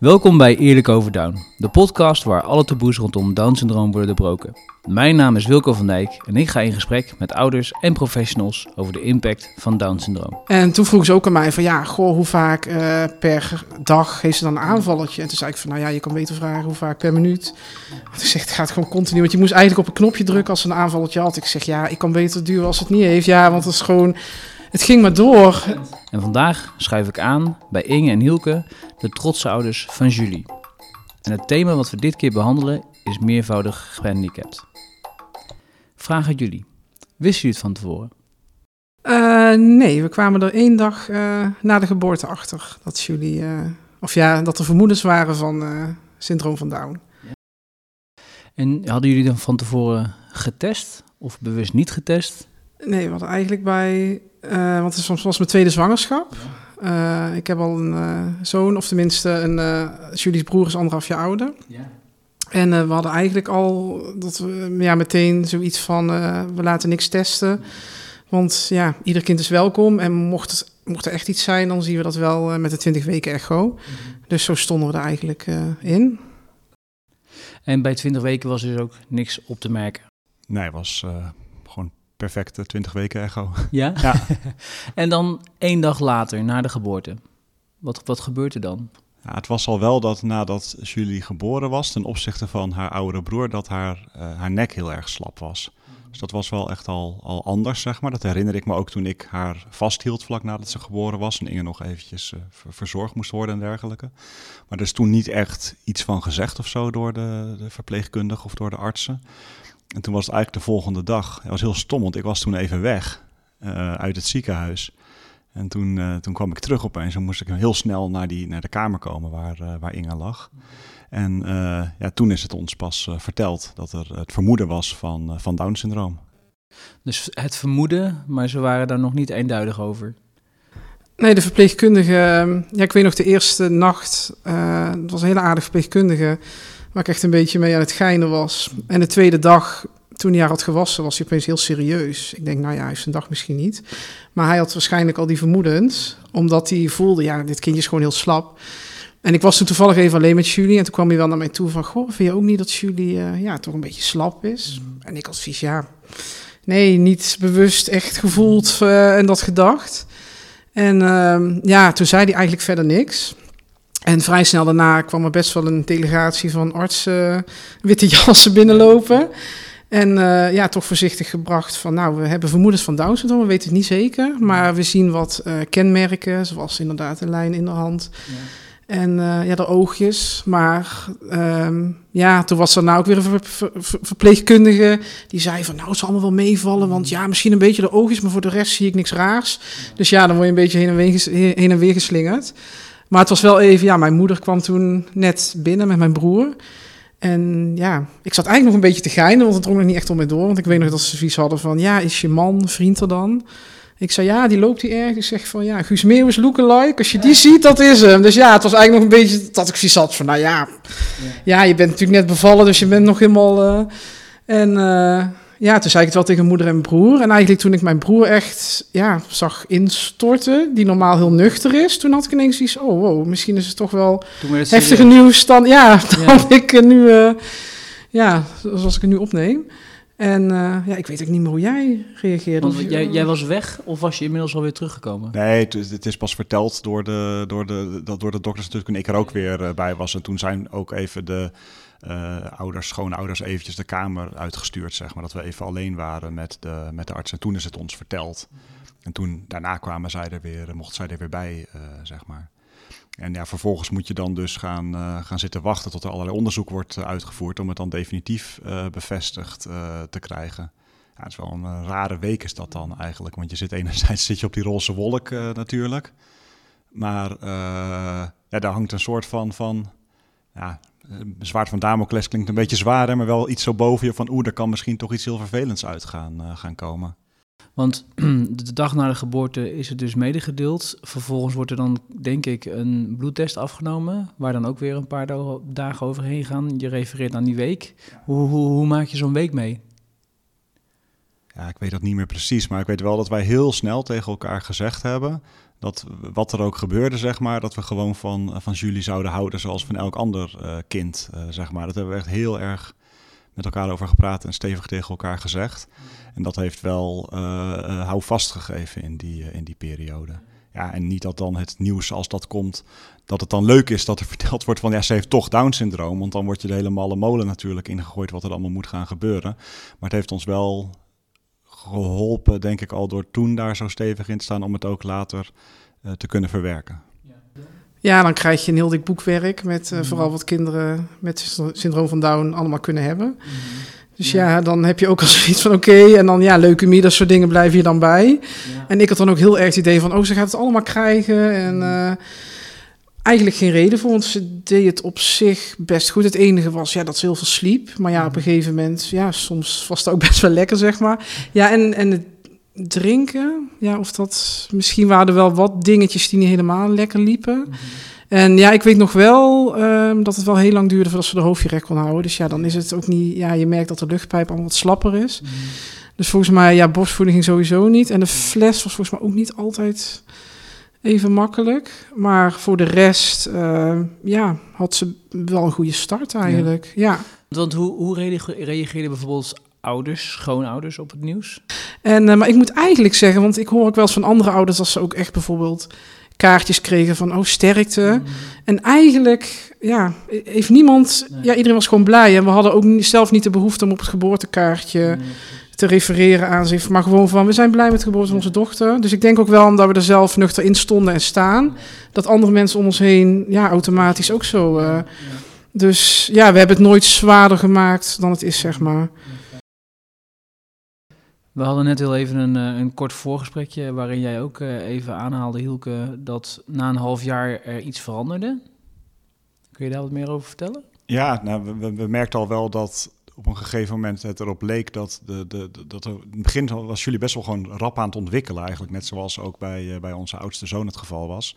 Welkom bij Eerlijk Over Down, de podcast waar alle taboes rondom Down-syndroom worden doorbroken. Mijn naam is Wilco van Dijk en ik ga in gesprek met ouders en professionals over de impact van Down-syndroom. En toen vroeg ze ook aan mij van ja, goh, hoe vaak eh, per dag heeft ze dan een aanvalletje? En toen zei ik van nou ja, je kan beter vragen hoe vaak per minuut. Toen zegt het gaat gewoon continu, want je moest eigenlijk op een knopje drukken als ze een aanvalletje had. Ik zeg ja, ik kan beter duwen als het niet heeft. Ja, want het is gewoon, het ging maar door. En vandaag schuif ik aan bij Inge en Hielke, de trotse ouders van Julie. En het thema wat we dit keer behandelen is meervoudig gehandicapt. Vraag aan jullie. Wisten jullie het van tevoren? Eh, nee, we kwamen er één dag eh, na de geboorte achter dat jullie, eh, of ja, dat er vermoedens waren van syndroom van Down. En hadden jullie dan van tevoren getest of bewust niet getest? Nee, we hadden eigenlijk bij, eh, want het was, was mijn tweede zwangerschap. Eh, ik heb al een eh, zoon, of tenminste, een, eh Julie's broer is anderhalf jaar ouder. Ja. En we hadden eigenlijk al dat we ja, meteen zoiets van eh, we laten niks testen. Want ja, ieder kind is welkom. En mocht, het, mocht er echt iets zijn, dan zien we dat wel met de 20 weken echo. Dus zo stonden we er eigenlijk eh, in. En bij 20 weken was dus ook niks op te merken. Nee, het was eh, perfecte 20 weken echo. Ja? Ja. en dan één dag later, na de geboorte. Wat, wat gebeurt er dan? Ja, het was al wel dat nadat Julie geboren was, ten opzichte van haar oudere broer, dat haar, eh, haar nek heel erg slap was. Dus dat was wel echt al, al anders, zeg maar. Dat herinner ik me ook toen ik haar vasthield vlak nadat ze geboren was. En Inge nog eventjes eh, ver- verzorgd moest worden en dergelijke. Maar er is toen niet echt iets van gezegd of zo door de, de verpleegkundige of door de artsen. En toen was het eigenlijk de volgende dag. Het was heel stom, want ik was toen even weg eh, uit het ziekenhuis. En toen, eh, toen kwam ik terug opeens en moest ik heel snel naar, die, naar de kamer komen waar, eh, waar Inge lag. En eh, ja, toen is het ons pas eh, verteld dat er het vermoeden was van, van Down-syndroom. Dus het vermoeden, maar ze waren daar nog niet eenduidig over. Nee, de verpleegkundige, ja, ik weet nog de eerste nacht, eh, het was een hele aardige verpleegkundige, waar ik echt een beetje mee aan het geinen was. En de tweede dag, toen hij haar had gewassen, was hij opeens heel serieus. Ik denk, nou ja, hij heeft zijn dag misschien niet. Maar hij had waarschijnlijk al die vermoedens, omdat hij voelde, ja, dit kindje is gewoon heel slap. En ik was toen toevallig even alleen met Julie en toen kwam hij wel naar mij toe van, goh, vind je ook niet dat Julie eh, ja, toch een beetje slap is? En ik advies, ja, nee, niet bewust echt gevoeld eh, en dat gedacht. En ehm, ja, toen zei hij eigenlijk verder niks. En vrij snel daarna kwam er best wel een delegatie van artsen, witte jassen binnenlopen. En eh, ja, toch voorzichtig gebracht van, nou, we hebben vermoedens van Down syndroom, we weten het niet zeker. Maar we zien wat eh, kenmerken, zoals inderdaad een lijn in de hand. En eh, ja, de oogjes. Maar ehm, ja, toen was er nou ook weer een ver- ver- ver- verpleegkundige die zei van, nou, het zal allemaal wel meevallen. Want ja, misschien een beetje de oogjes, maar voor de rest zie ik niks raars. Dus ja, dan word je een beetje heen en weer, ges- heen en weer geslingerd. Maar het was wel even, ja, mijn moeder kwam toen net binnen met mijn broer. En ja, ik zat eigenlijk nog een beetje te geinen, want het drong nog niet echt om mij door. Want ik weet nog dat ze zoiets hadden van, ja, is je man, vriend er dan? Ik zei, ja, die loopt hier ergens. Ik zeg van, ja, Guus Meeuwis lookalike. Als je die ziet, dat is hem. Dus ja, het was eigenlijk nog een beetje dat ik zoiets had van, nou ja, ja, je bent natuurlijk net bevallen, dus je bent nog helemaal... eh, en eh, ja, toen zei ik het wel tegen moeder en broer. En eigenlijk toen ik mijn broer echt ja, zag instorten, die normaal heel nuchter is, toen had ik ineens iets, oh wow, misschien is het toch wel heftiger serieus. nieuws dan, ja, dan Ja. ik nu, eh, ja, zoals ik het nu opneem. En eh, ja, ik weet ook niet meer hoe jij reageerde. Want jij, jij was weg of was je inmiddels alweer teruggekomen? Nee, het, is- het is pas verteld door de, door de, dat door de dokters natuurlijk toen ik er ook weer eh, bij was. En toen zijn ook even de ouders, schoonouders eventjes de kamer uitgestuurd, zeg maar. Dat we even alleen waren met de, met de arts. En toen is het ons verteld. En toen, daarna kwamen zij er weer, mocht zij er weer bij, eh, zeg maar. En ja, vervolgens moet je dan dus gaan, eh, gaan zitten wachten tot er allerlei onderzoek wordt eh, uitgevoerd om het dan definitief eh, bevestigd eh, te krijgen. Ja, het is wel een eh, rare week is dat dan eigenlijk, want je zit enerzijds zit je op die roze wolk eh, natuurlijk, maar eh, ja, daar hangt een soort van, van ja, eh, zwaard van Damocles klinkt een beetje zwaar, hè, maar wel iets zo boven je van oeh, er kan misschien toch iets heel vervelends uit gaan, eh, gaan komen. Want de dag na de geboorte is het dus medegedeeld. Vervolgens wordt er dan, denk ik, een bloedtest afgenomen. Waar dan ook weer een paar dagen overheen gaan. Je refereert aan die week. Hoe, hoe, hoe maak je zo'n week mee? ja, ik weet dat niet meer precies, maar ik weet wel dat wij heel snel tegen elkaar gezegd hebben dat wat er ook gebeurde, zeg maar, dat we gewoon van, van Julie zouden houden zoals van elk ander uh, kind, uh, zeg maar. Dat hebben we echt heel erg met elkaar over gepraat en stevig tegen elkaar gezegd. En dat heeft wel uh, houvast gegeven in die, in die periode. Ja, en niet dat dan het nieuws als dat komt, dat het dan leuk is dat er verteld wordt van ja, ze heeft toch Down-syndroom. Want dan word je de hele malle molen natuurlijk ingegooid wat er allemaal moet gaan gebeuren. Maar het heeft ons wel geholpen, denk ik, al door toen daar zo stevig in te staan om het ook later uh, te kunnen verwerken. Ja, dan krijg je een heel dik boekwerk met uh, vooral wat kinderen met syndroom van Down allemaal kunnen hebben. Mm -hmm. Dus ja. ja. dan heb je ook al zoiets van oké, okay, en dan ja, leukemie, dat soort dingen blijven je dan bij. Ja. En ik had dan ook heel erg het idee van, oh, ze gaat het allemaal krijgen. En uh, eigenlijk geen reden voor, want ze deed het op zich best goed. Het enige was ja, dat ze heel veel sliep. Maar ja, op een gegeven moment, ja, soms was het ook best wel lekker, zeg maar. Ja, en, en het drinken, ja, of dat... Misschien waren er wel wat dingetjes die niet helemaal lekker liepen. Mm -hmm. En ja, ik weet nog wel um, dat het wel heel lang duurde voordat ze de hoofdje recht kon houden. Dus ja, dan is het ook niet... Ja, je merkt dat de luchtpijp allemaal wat slapper is. Mm. Dus volgens mij, ja, borstvoeding ging sowieso niet. En de fles was volgens mij ook niet altijd even makkelijk. Maar voor de rest, uh, ja, had ze wel een goede start eigenlijk. Ja. ja. Want hoe, hoe reageerden bijvoorbeeld ouders, schoonouders op het nieuws? En, uh, maar ik moet eigenlijk zeggen, want ik hoor ook wel eens van andere ouders... als ze ook echt bijvoorbeeld kaartjes kregen van oh sterkte. Mm. En eigenlijk ja, heeft niemand, nee. ja iedereen was gewoon blij en we hadden ook zelf niet de behoefte om op het geboortekaartje nee, te refereren aan zich, maar gewoon van we zijn blij met de geboorte van onze dochter. Dus ik denk ook wel omdat we er zelf nuchter in stonden en staan, dat andere mensen om ons heen ja automatisch ook zo. Uh, ja. Dus ja, we hebben het nooit zwaarder gemaakt dan het is zeg maar. We hadden net heel even een, eh, een kort voorgesprekje waarin jij ook uh, even aanhaalde, Hielke, dat na een half jaar er iets veranderde. Kun je daar wat meer over vertellen? Ja, nou, we, we merkten al wel dat op een gegeven moment het erop leek dat, de, de, de, dat er, in het begin was jullie best wel gewoon rap aan het ontwikkelen eigenlijk. Net zoals ook bij, uh, bij onze oudste zoon het geval was.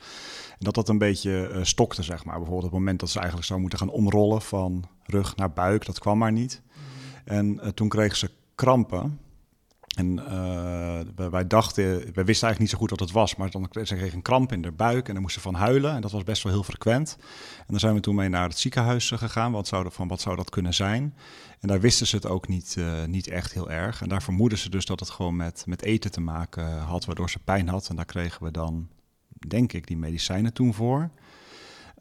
En dat dat een beetje uh, stokte, zeg maar. Bijvoorbeeld op het moment dat ze eigenlijk zou moeten gaan omrollen van rug naar buik, dat kwam maar niet. En uh, toen kreeg ze krampen. En uh, wij dachten, wij wisten eigenlijk niet zo goed wat het was, maar dan ze kreeg een kramp in de buik en dan moesten ze van huilen. En dat was best wel heel frequent. En dan zijn we toen mee naar het ziekenhuis eh, gegaan, wat zou, van wat zou dat kunnen zijn. En daar wisten ze het ook niet, uh, niet echt heel erg. En daar vermoeden ze dus dat het gewoon met, met eten te maken had, waardoor ze pijn had. En daar kregen we dan, denk ik, die medicijnen toen voor.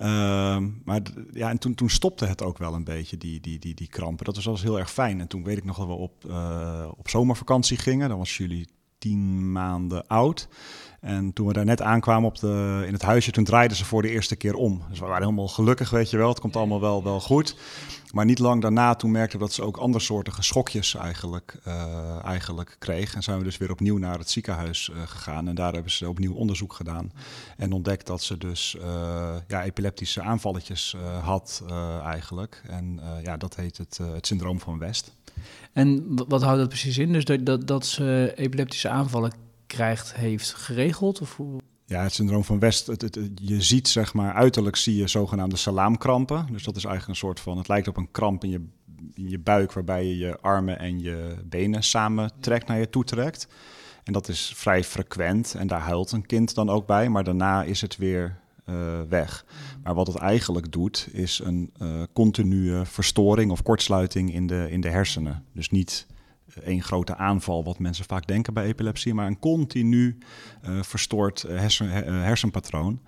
Uh, maar ja, en toen, toen stopte het ook wel een beetje, die, die, die, die krampen. Dat was, was heel erg fijn. En toen weet ik nog dat we op, uh, op zomervakantie gingen. Dan was jullie tien maanden oud. En toen we daar net aankwamen op de, in het huisje, toen draaiden ze voor de eerste keer om. Dus we waren helemaal gelukkig, weet je wel. Het komt allemaal wel, wel goed. Maar niet lang daarna, toen merkten we dat ze ook andersoortige schokjes eigenlijk, uh, eigenlijk kreeg. En zijn we dus weer opnieuw naar het ziekenhuis uh, gegaan. En daar hebben ze opnieuw onderzoek gedaan. En ontdekt dat ze dus uh, ja, epileptische aanvalletjes had eigenlijk. En ja, dat heet het, het syndroom van West. En wat houdt dat precies in? Dus dat, dat, dat ze epileptische aanvallen krijgt, heeft geregeld? Of hoe? Ja, het syndroom van West, het, je ziet zeg maar, uiterlijk zie je zogenaamde salaamkrampen. Dus dat is eigenlijk een soort van, het lijkt op een kramp in je, je buik waarbij je je armen en je benen samen trekt, naar je toe trekt. En dat is vrij frequent en daar huilt een kind dan ook bij, maar daarna is het weer uh, weg. Maar wat het eigenlijk doet, is een uh, continue verstoring of kortsluiting in de, in de hersenen. Dus niet één grote aanval, wat mensen vaak denken bij epilepsie, maar een continu uh, verstoord uh, hersen, uh, hersenpatroon.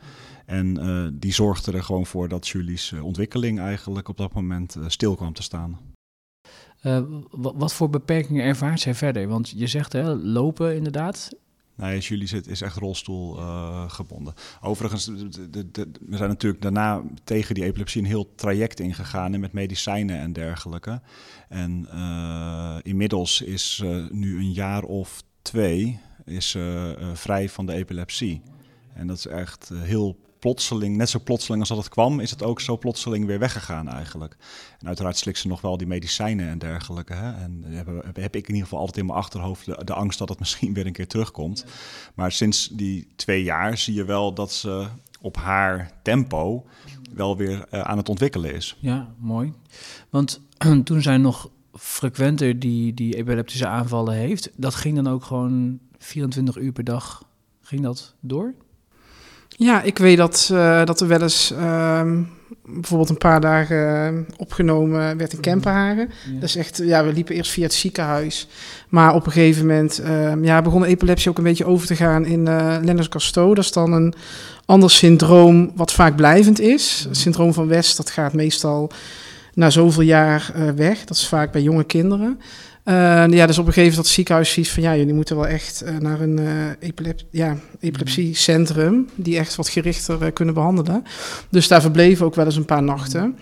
En die zorgde er gewoon voor dat Julie's ontwikkeling eigenlijk op dat moment stil kwam te staan. wat voor beperkingen ervaart zij verder? Want je zegt hè, lopen inderdaad. Nee, Julie zit, is echt rolstoel uh, gebonden. Overigens, de, de, we zijn natuurlijk daarna tegen die epilepsie een heel traject ingegaan en met medicijnen en dergelijke. En uh, inmiddels is uh, nu een jaar of twee is, vrij van de epilepsie. En dat is echt heel plotseling, net zo plotseling als dat het kwam, is het ook zo plotseling weer weggegaan eigenlijk. En uiteraard slikt ze nog wel die medicijnen en dergelijke. Hè? En heb, heb, ik in ieder geval altijd in mijn achterhoofd de, de, angst dat het misschien weer een keer terugkomt. Maar sinds die twee jaar zie je wel dat ze op haar tempo wel weer uh, aan het ontwikkelen is. Ja, mooi. Want toen zij nog frequenter die, die epileptische aanvallen heeft, dat ging dan ook gewoon 24 uur per dag, ging dat door? Ja, ik weet dat, uh, dat er wel eens ehm, bijvoorbeeld een paar dagen eh, opgenomen werd in Kempenhagen. Ja. Dat is echt, ja, we liepen eerst via het ziekenhuis. Maar op een gegeven moment uh, ja, begon de epilepsie ook een beetje over te gaan in uh, Lennox-Gastaut. Dat is dan een ander syndroom wat vaak blijvend is. Het syndroom van West, dat gaat meestal na zoveel jaar weg. Dat is vaak bij jonge kinderen. Uh, ja, dus op een gegeven moment dat ziekenhuis ziet van ja, jullie moeten wel echt uh, naar een epilep ja, epilepsiecentrum die echt wat gerichter kunnen behandelen. Dus daar verbleven ook wel eens een paar nachten.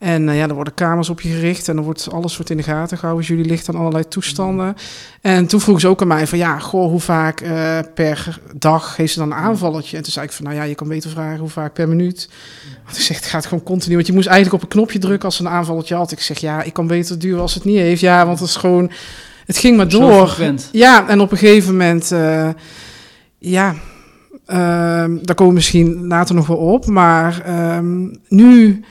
En uh, ja, er worden kamers op je gericht en er wordt, alles wordt in de gaten gehouden. Dus jullie ligt aan allerlei toestanden. En toen vroeg ze ook aan mij van ja, goh, hoe vaak uh, per dag heeft ze dan een aanvalletje? En toen zei ik van nou ja, je kan beter vragen hoe vaak per minuut. Want ik zeg, het gaat gewoon continu. Want je moest eigenlijk op een knopje drukken als ze een aanvalletje had. Ik zeg ja, ik kan beter duwen als het niet heeft. Ja, want het is gewoon, het ging maar door. Ja, en op een gegeven moment, uh, ja, ehm, daar komen we misschien later nog wel op. Maar um, nu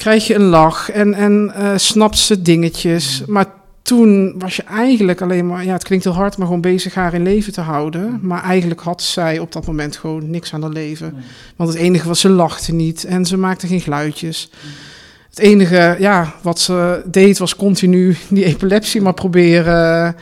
krijg je een lach en, en uh, snapt ze dingetjes. Maar toen was je eigenlijk alleen maar, ja, het klinkt heel hard, maar gewoon bezig haar in leven te houden. Maar eigenlijk had zij op dat moment gewoon niks aan haar leven. Want het enige was, ze lachte niet en ze maakte geen geluidjes. Het enige, ja, wat ze deed was continu die epilepsie maar proberen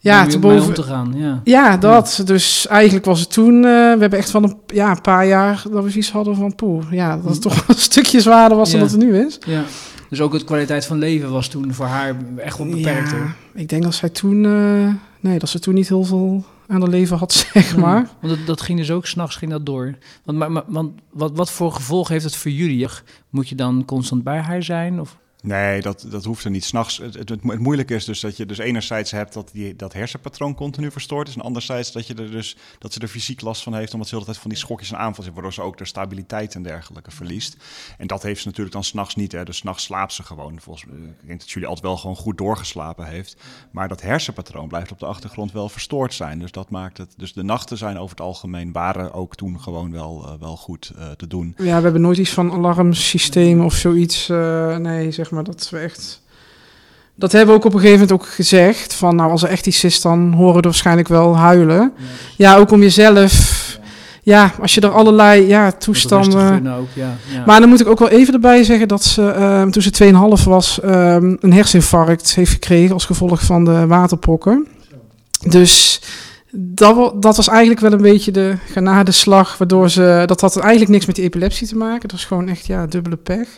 ja, te boven om te gaan. Ja, ja dat. Ja. Dus eigenlijk was het toen. Uh, we hebben echt van een, ja, een paar jaar dat we iets hadden van poeh. Ja, dat het toch een stukje zwaarder was ja. dan dat het nu is. Ja. Dus ook het kwaliteit van leven was toen voor haar echt wel beperkt. Ja, ik denk dat zij toen. Uh, nee, dat ze toen niet heel veel aan haar leven had, zeg maar. want dat, dat ging dus ook s'nachts ging dat door. Want, maar, maar, want wat, wat voor gevolg heeft het voor jullie? Moet je dan constant bij haar zijn? Of? Nee, dat, dat hoeft er niet. S'nachts, het, het, het, moeilijke is dus dat je dus enerzijds hebt dat die, dat hersenpatroon continu verstoord is. En anderzijds dat, je er dus, dat ze er fysiek last van heeft, omdat ze de tijd van die schokjes en aanvallen heeft, waardoor ze ook de stabiliteit en dergelijke verliest. En dat heeft ze natuurlijk dan s'nachts niet. Hè. Dus s'nachts slaapt ze gewoon. Volgens, ik denk dat jullie altijd wel gewoon goed doorgeslapen heeft. Maar dat hersenpatroon blijft op de achtergrond wel verstoord zijn. Dus dat maakt het. Dus de nachten zijn over het algemeen waren ook toen gewoon wel, uh, wel goed uh, te doen. Ja, we hebben nooit iets van alarmsysteem of zoiets. Nee, zeg maar dat we echt. Dat hebben we ook op een gegeven moment ook gezegd. Van nou, als er echt iets is, dan horen we waarschijnlijk wel huilen. Ja, ook om jezelf. Ja, als je er allerlei ja, toestanden. Ook, ja. Maar dan moet ik ook wel even erbij zeggen dat ze um, toen ze 2,5 was, um, een herseninfarct heeft gekregen als gevolg van de waterpokken. Dus dat, dat was eigenlijk wel een beetje de genadeslag, waardoor ze. Dat had eigenlijk niks met die epilepsie te maken. Dat was gewoon echt ja, dubbele pech.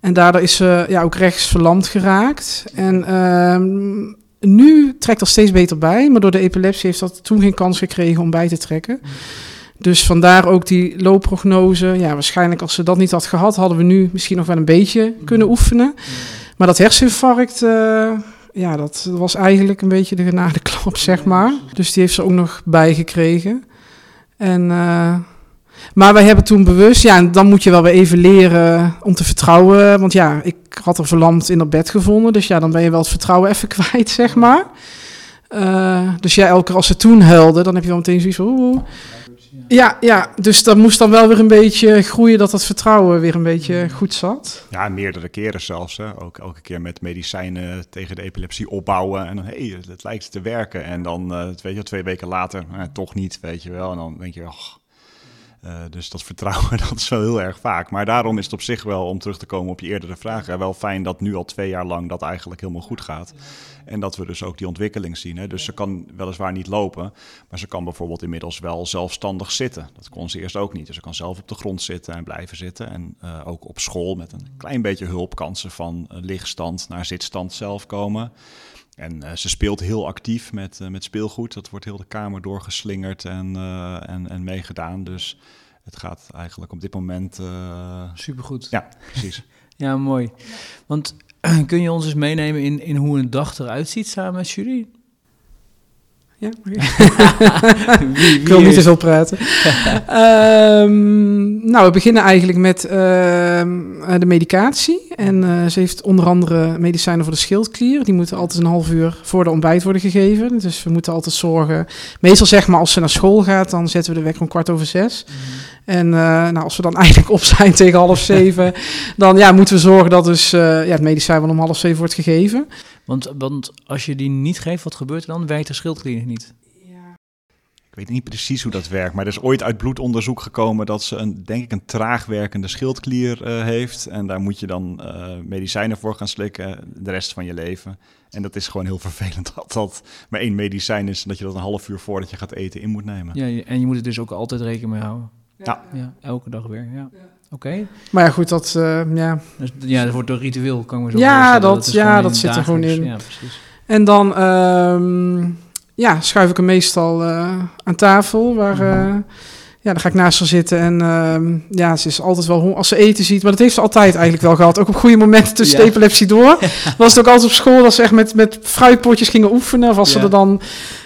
En daardoor is ze ja, ook rechts verlamd geraakt. En uh, nu trekt er steeds beter bij, maar door de epilepsie heeft dat toen geen kans gekregen om bij te trekken. Dus vandaar ook die loopprognose. Ja, waarschijnlijk als ze dat niet had gehad, hadden we nu misschien nog wel een beetje kunnen oefenen. Maar dat herseninfarct, uh, ja, dat was eigenlijk een beetje de genadeklap, zeg maar. Dus die heeft ze ook nog bijgekregen. En... Uh, maar wij hebben toen bewust, ja, en dan moet je wel weer even leren om te vertrouwen. Want ja, ik had er verlamd in dat bed gevonden. Dus ja, dan ben je wel het vertrouwen even kwijt, zeg maar. Uh, dus ja, elke keer als ze toen huilde, dan heb je wel meteen zoiets van... Oeh. Ja, ja, dus dat moest dan wel weer een beetje groeien dat dat vertrouwen weer een beetje goed zat. Ja, meerdere keren zelfs. Hè. Ook elke keer met medicijnen tegen de epilepsie opbouwen. En dan, hé, hey, het lijkt te werken. En dan, uh, weet je, twee weken later, eh, toch niet, weet je wel. En dan denk je, oh, uh, dus dat vertrouwen, dat is wel heel erg vaak. Maar daarom is het op zich wel, om terug te komen op je eerdere vragen, wel fijn dat nu al twee jaar lang dat eigenlijk helemaal goed gaat. En dat we dus ook die ontwikkeling zien. Hè. Dus ze kan weliswaar niet lopen, maar ze kan bijvoorbeeld inmiddels wel zelfstandig zitten. Dat kon ze eerst ook niet. Dus ze kan zelf op de grond zitten en blijven zitten. En uh, ook op school met een klein beetje hulp kan van uh, lichtstand naar zitstand zelf komen. En uh, ze speelt heel actief met, uh, met speelgoed. Dat wordt heel de kamer doorgeslingerd en, uh, en, en meegedaan. Dus het gaat eigenlijk op dit moment... Supergoed. Ja, precies. ja, mooi. Want kun je ons eens meenemen in, in hoe een dag eruit ziet samen met jullie? Ja, wie, wie ik wil niet te veel praten. um, nou, we beginnen eigenlijk met uh, de medicatie. En uh, ze heeft onder andere medicijnen voor de schildklier. Die moeten altijd een half uur voor de ontbijt worden gegeven. Dus we moeten altijd zorgen. Meestal zeg maar als ze naar school gaat, dan zetten we de wekker om kwart over zes. Mm. En uh, nou, als we dan eigenlijk op zijn tegen half zeven, dan ja, moeten we zorgen dat dus ja, het medicijn wel om half zeven wordt gegeven. Want, want als je die niet geeft, wat gebeurt er dan? Werkt de schildklier niet? Ik weet niet precies hoe dat werkt, maar er is ooit uit bloedonderzoek gekomen dat ze een, denk ik, een traag werkende schildklier eh, heeft. En daar moet je dan eh, medicijnen voor gaan slikken de rest van je leven. En dat is gewoon heel vervelend dat dat maar één medicijn is en dat je dat een half uur voordat je gaat eten in moet nemen. Ja, en je moet er dus ook altijd rekening mee houden. Ja. Ja, elke dag weer. Ja. Oké. Maar ja, goed, dat, eh, ja. Dus, ja, dat wordt door ritueel, kan ik me zo Ja, voorstellen. dat- is ja, dat zit er gewoon in. Ja, precies. En dan ehm, ja, schuif ik hem meestal eh, aan tafel. Waar, eh, ja, dan ga ik naast haar zitten. En ehm, ja, ze is altijd wel als ze eten ziet. Maar dat heeft ze altijd eigenlijk wel gehad. Ook op goede momenten tussen Ja. de epilepsie door. Was het ook altijd op school dat ze echt met, met fruitpotjes gingen oefenen. Of als ze er dan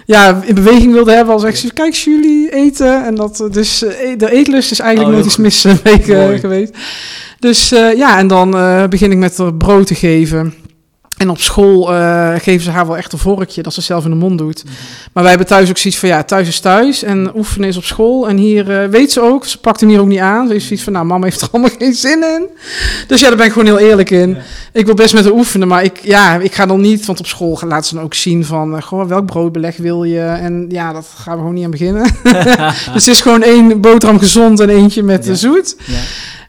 ja, in beweging wilde hebben. Als ze kijk jullie eten. En dat, eh, dus eh, de eetlust is eigenlijk Oh, nooit iets mis eh, mee, Mooi. geweest. Dus ja, en dan begin ik met haar brood te geven. En op school eh, geven ze haar wel echt een vorkje dat ze zelf in de mond doet. Maar wij hebben thuis ook zoiets van, ja, thuis is thuis en oefenen is op school. En hier eh, weet ze ook, ze pakt hem hier ook niet aan. Ze heeft zoiets van, nou, mama heeft er allemaal geen zin in. Dus ja, daar ben ik gewoon heel eerlijk in. Ja. Ik wil best met haar oefenen, maar ik, ja, ik ga dan niet, want op school laat ze dan ook zien van, eh, goh, welk broodbeleg wil je? En ja, dat gaan we gewoon niet aan beginnen. dus het is gewoon één boterham gezond en eentje met Ja. zoet. Ja.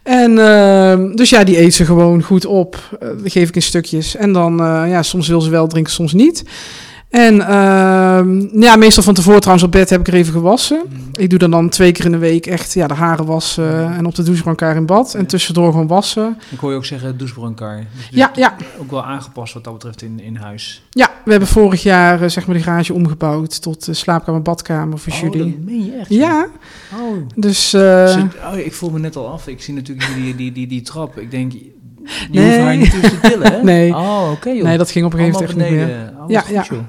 En ehm, dus ja, die eet ze gewoon goed op. Eh, geef ik in stukjes. En dan, eh, ja, soms wil ze wel drinken, soms niet. En ehm, ja, meestal van tevoren trouwens op bed heb ik er even gewassen. Ik doe dan dan twee keer in de week echt ja, de haren wassen en op de douchebrancard in bad. En tussendoor gewoon wassen. Ik hoor je ook zeggen douchebrancard. Dus Ja, ja, Ook wel aangepast wat dat betreft in, in huis. ja, we hebben vorig jaar eh, zeg maar de garage omgebouwd tot uh, slaapkamer, badkamer voor Oh, jullie. dat meen je echt? Ja, Oh. dus... eh, Zit- oh, ik voel me net al af. Ik zie natuurlijk die, die, die, die trap. Ik denk, je Nee. hoeft haar niet tussen te tillen, hè? Nee. Oh, oké, nee, dat ging op een gegeven moment echt niet meer. Oh, Ja, goed, ja. joh.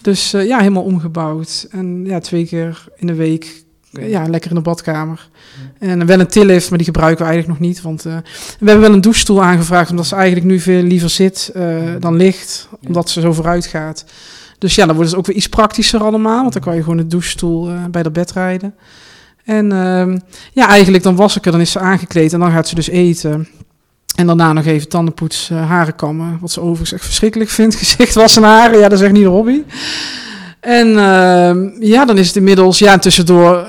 Dus eh, ja, helemaal omgebouwd. En ja, twee keer in de week, ja, lekker in de badkamer. En wel een tillift, maar die gebruiken we eigenlijk nog niet. Want eh, we hebben wel een douchestoel aangevraagd, omdat ze eigenlijk nu veel liever zit eh, dan ligt. Omdat ze zo vooruit gaat. Dus ja, dan wordt het ook weer iets praktischer allemaal. Want dan kan je gewoon de douchestoel eh, bij de bed rijden. En ehm, ja, eigenlijk dan was ik er, dan is ze aangekleed en dan gaat ze dus eten. En daarna nog even tandenpoets, eh, haren kammen. Wat ze overigens echt verschrikkelijk vindt. Gezicht wassen en haren, ja, dat is echt niet de hobby. En ehm, ja, dan is het inmiddels, ja, en tussendoor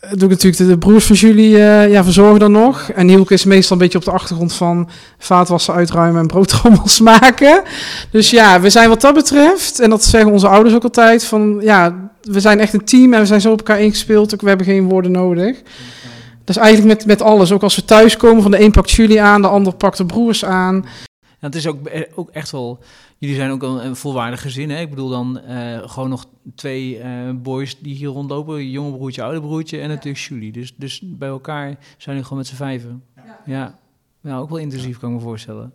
eh, doe ik natuurlijk de, de broers van jullie, eh, ja, verzorgen dan nog. En Hielke is meestal een beetje op de achtergrond van vaatwassen uitruimen en broodtrommels maken. Dus ja, we zijn wat dat betreft, en dat zeggen onze ouders ook altijd, van ja, we zijn echt een team en we zijn zo op elkaar ingespeeld, ook we hebben geen woorden nodig. Dus eigenlijk met, met alles, ook als we thuiskomen, van de een pakt jullie aan, de ander pakt de broers aan. Het is ook, eh, ook echt wel... Jullie zijn ook een, een volwaardig gezin, hè? Ik bedoel dan eh, gewoon nog twee eh, boys die hier rondlopen. Jonge broertje, oude broertje en natuurlijk Julie. Dus, dus bij elkaar zijn jullie gewoon met z'n vijven. Ja. ja. ook wel intensief kan ik me voorstellen.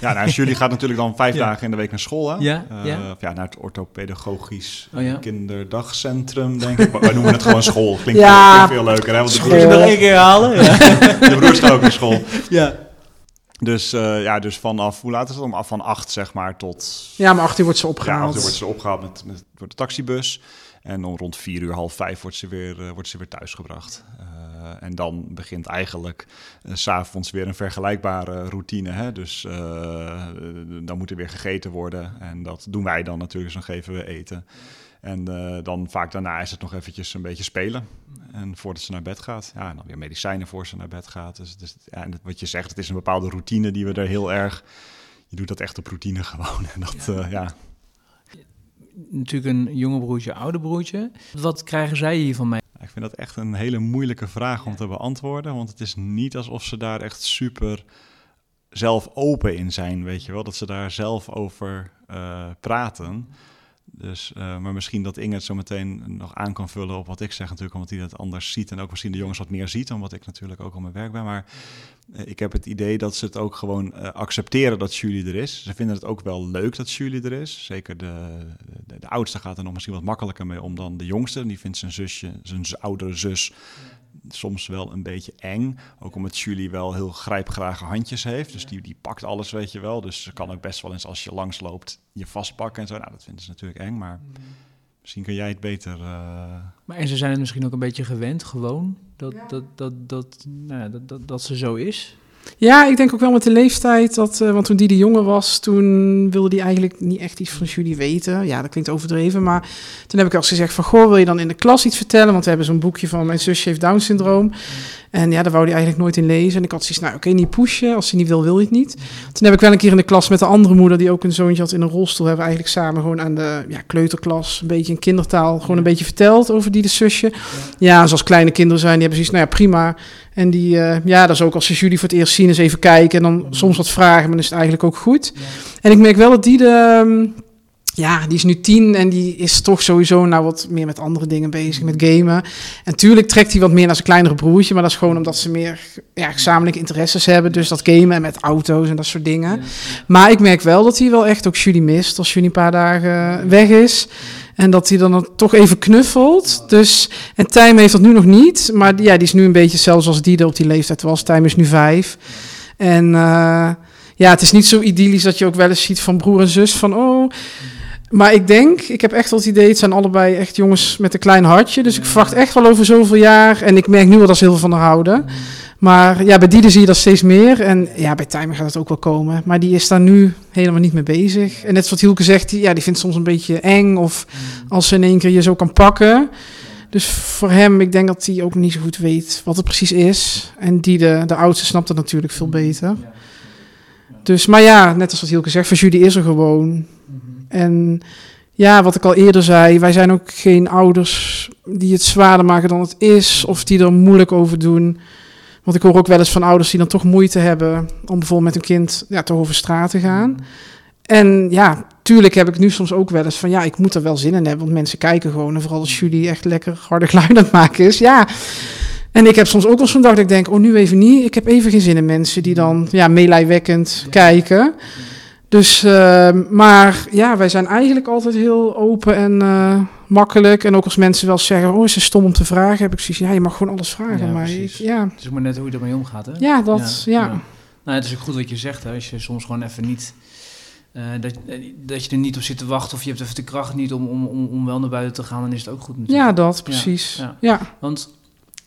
Ja, nou, jullie gaat natuurlijk dan vijf Ja. dagen in de week naar school, hè? Ja, Eh, ja. of ja, naar het orthopedagogisch Oh ja. kinderdagcentrum, denk ik. Maar wij noemen het gewoon school. Klinkt, Ja. klinkt veel leuker, hè? Want de School. broers, Nog één keer halen? Ja. de broers gaan ook naar school. ja. Dus eh, ja, dus vanaf, hoe laat is het? Om af van acht, zeg maar, tot... Ja, maar acht uur wordt ze Ja, opgehaald. acht uur wordt ze opgehaald met, met, door de taxibus. En om rond vier uur, half vijf wordt ze weer, eh, wordt ze weer thuisgebracht. Eh, en dan begint eigenlijk eh, s s'avonds weer een vergelijkbare routine. Hè? Dus eh, dan moet er weer gegeten worden. En dat doen wij dan natuurlijk, dus dan geven we eten. En eh, dan vaak daarna is het nog eventjes een beetje spelen. En voordat ze naar bed gaat. Ja, en dan weer medicijnen voor ze naar bed gaat. Dus, dus ja, en wat je zegt, het is een bepaalde routine die we er heel erg... Je doet dat echt op routine gewoon. En dat, ja. ja. Natuurlijk een jonge broertje, oude broertje. Wat krijgen zij hier van mij? Ik vind dat echt een hele moeilijke vraag om te beantwoorden. Want het is niet alsof ze daar echt super zelf open in zijn, weet je wel. Dat ze daar zelf over uh, praten. Dus, uh, maar misschien dat Inge het zo meteen nog aan kan vullen op wat ik zeg natuurlijk, omdat hij dat anders ziet en ook misschien de jongens wat meer ziet dan wat ik natuurlijk ook op mijn werk ben. Maar uh, ik heb het idee dat ze het ook gewoon uh, accepteren dat Julie er is. Ze vinden het ook wel leuk dat Julie er is. Zeker de, de, de oudste gaat er nog misschien wat makkelijker mee om dan de jongste. Die vindt zijn zusje, zijn oudere zus, soms wel een beetje eng. Ook omdat Julie wel heel grijpgrage handjes heeft. Dus die, die pakt alles, weet je wel. Dus ze kan ook best wel eens als je langsloopt je vastpakken en zo. Nou, dat vinden ze natuurlijk eng, maar misschien kun jij het beter... Uh... Maar en ze zijn het misschien ook een beetje gewend, gewoon, dat, ja. dat, dat, dat, nou ja, dat, dat, dat ze zo is. Ja, ik denk ook wel met de leeftijd. Dat, uh, want toen die de jongen was, toen wilde die eigenlijk niet echt iets van jullie weten. Ja, dat klinkt overdreven. Maar toen heb ik al gezegd van, goh, wil je dan in de klas iets vertellen? Want we hebben zo'n boekje van mijn zusje heeft Down syndroom. En ja, daar wou hij eigenlijk nooit in lezen. En ik had zoiets, nou oké, niet pushen. Als hij niet wil, wil hij het niet. Toen heb ik wel een keer in de klas met de andere moeder, die ook een zoontje had in een rolstoel, hebben we eigenlijk samen gewoon aan de ja, kleuterklas, een beetje in kindertaal, gewoon een beetje verteld over die de zusje. Ja, zoals kleine kinderen zijn, die hebben zoiets, nou ja, prima. En die, uh, ja, dat is ook als ze jullie voor het eerst zien, eens even kijken en dan soms wat vragen, maar dan is het eigenlijk ook goed. En ik merk wel dat die de... Um, ja, die is nu tien en die is toch sowieso nou wat meer met andere dingen bezig, met gamen. En tuurlijk trekt hij wat meer naar zijn kleinere broertje, maar dat is gewoon omdat ze meer ja, gezamenlijke interesses hebben. Dus dat gamen en met auto's en dat soort dingen. Maar ik merk wel dat hij wel echt ook Julie mist als Julie een paar dagen weg is. En dat hij dan toch even knuffelt. Dus, en Tijm heeft dat nu nog niet. Maar ja, die is nu een beetje zelfs als die er op die leeftijd was. Tijm is nu vijf. En uh, ja, het is niet zo idyllisch dat je ook wel eens ziet van broer en zus. Van oh, maar ik denk, ik heb echt wel het idee, het zijn allebei echt jongens met een klein hartje. Dus ik verwacht echt wel over zoveel jaar. En ik merk nu wel dat ze heel veel van haar houden. Maar ja, bij die zie je dat steeds meer. En ja, bij Timer gaat het ook wel komen. Maar die is daar nu helemaal niet mee bezig. En net wat Hielke zegt, die, ja, die vindt het soms een beetje eng. Of als ze in één keer je zo kan pakken. Dus voor hem, ik denk dat hij ook niet zo goed weet wat het precies is. En die, de, de oudste, snapt het natuurlijk veel beter. Dus, maar ja, net als wat Hielke zegt, voor Judy is er gewoon. En ja, wat ik al eerder zei, wij zijn ook geen ouders die het zwaarder maken dan het is, of die er moeilijk over doen. Want ik hoor ook wel eens van ouders die dan toch moeite hebben om bijvoorbeeld met hun kind ja, toch over straat te gaan. En ja, tuurlijk heb ik nu soms ook wel eens van ja, ik moet er wel zin in hebben, want mensen kijken gewoon. En vooral als jullie echt lekker harde geluid aan het maken is. Ja. En ik heb soms ook wel zo'n dag dat ik denk, oh nu even niet. Ik heb even geen zin in mensen die dan ja, meelijwekkend kijken. Dus, uh, maar ja, wij zijn eigenlijk altijd heel open en uh, makkelijk. En ook als mensen wel zeggen, oh, is het stom om te vragen, heb ik zoiets, ja, je mag gewoon alles vragen. Ja, maar ik, ja. Het is maar net hoe je ermee omgaat, hè? Ja, dat, ja. ja. Nou, het is ook goed wat je zegt, hè. Als je soms gewoon even niet... Uh, dat, dat je er niet op zit te wachten of je hebt even de kracht niet om, om, om, om wel naar buiten te gaan, dan is het ook goed natuurlijk. Ja, dat, precies. Ja, ja. Want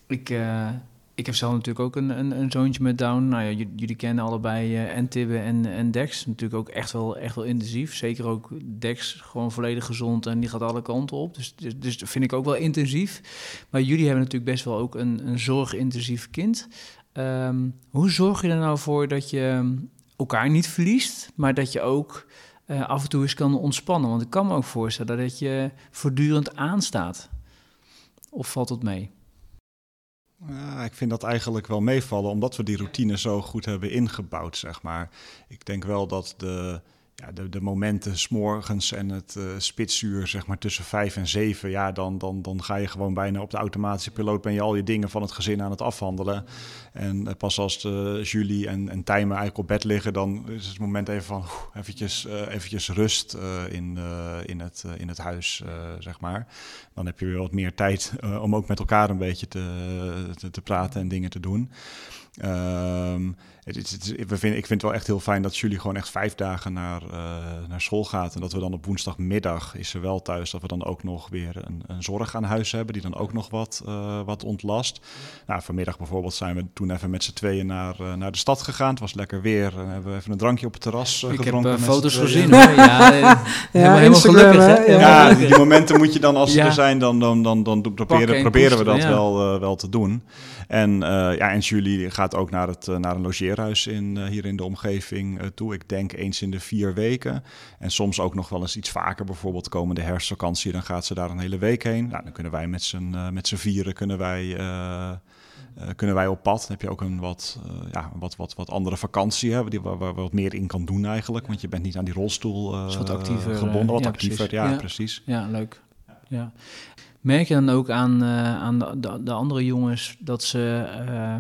ik, uh, ik heb zelf natuurlijk ook een, een, een zoontje met Down. Nou ja, jullie kennen allebei uh, en Tibbe en, en Dex. Natuurlijk ook echt wel, echt wel intensief. Zeker ook Dex, gewoon volledig gezond en die gaat alle kanten op. Dus, dus, dus dat vind ik ook wel intensief. Maar jullie hebben natuurlijk best wel ook een, een zorgintensief kind. Um, hoe zorg je er nou voor dat je elkaar niet verliest, maar dat je ook uh, af en toe eens kan ontspannen? Want ik kan me ook voorstellen dat je voortdurend aanstaat. Of valt het mee? Ja, ik vind dat eigenlijk wel meevallen, omdat we die routine zo goed hebben ingebouwd, zeg maar. Ik denk wel dat de, ja, de, de momenten s'morgens en het uh, spitsuur, zeg maar tussen vijf en zeven, ja, dan, dan, dan ga je gewoon bijna op de automatische piloot, ben je al je dingen van het gezin aan het afhandelen. En uh, pas als de Julie en, en Tijmen eigenlijk op bed liggen, dan is het moment even van oef, eventjes, eventjes rust in, in, het, in het huis, zeg maar. Dan heb je weer wat meer tijd om ook met elkaar een beetje te, te, te praten en dingen te doen. Um, het, het, het, we vind, ik vind het wel echt heel fijn dat jullie gewoon echt vijf dagen naar, uh, naar school gaat. En dat we dan op woensdagmiddag is ze wel thuis. Dat we dan ook nog weer een, een zorg aan huis hebben. Die dan ook nog wat, uh, wat ontlast. Nou, vanmiddag bijvoorbeeld zijn we toen even met z'n tweeën naar, uh, naar de stad gegaan. Het was lekker weer. En hebben we even een drankje op het terras ik gedronken. Ik heb foto's gezien hoor. Ja, ja, helemaal, helemaal gelukkig. Hè? Ja, die momenten moet je dan als ze er zijn. Dan, dan, dan, dan, dan proberen, proberen we dat wel, wel te doen. En, uh, ja, en Julie gaat ook naar, het, uh, naar een logeerhuis in, uh, hier in de omgeving toe. Ik denk eens in de vier weken. En soms ook nog wel eens iets vaker. Bijvoorbeeld komende herfstvakantie, dan gaat ze daar een hele week heen. Nou, dan kunnen wij met z'n, met z'n vieren kunnen wij, kunnen wij op pad. Dan heb je ook een wat, ja, wat, wat, wat andere vakantie, hè, die, waar, waar wat meer in kan doen eigenlijk. Want je bent niet aan die rolstoel wat actiever, gebonden, wat ja, actiever. Precies. Ja, ja, precies. Ja, leuk. Ja. Merk je dan ook aan, uh, aan de, de, de, andere jongens dat ze, uh,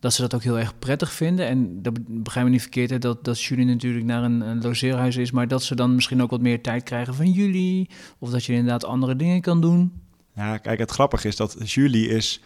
dat ze dat ook heel erg prettig vinden? En dat begrijp me niet verkeerd, hè, dat, dat jullie natuurlijk naar een, een logeerhuis is, maar dat ze dan misschien ook wat meer tijd krijgen van jullie? Of dat je inderdaad andere dingen kan doen? Ja, kijk, het grappige is dat Julie is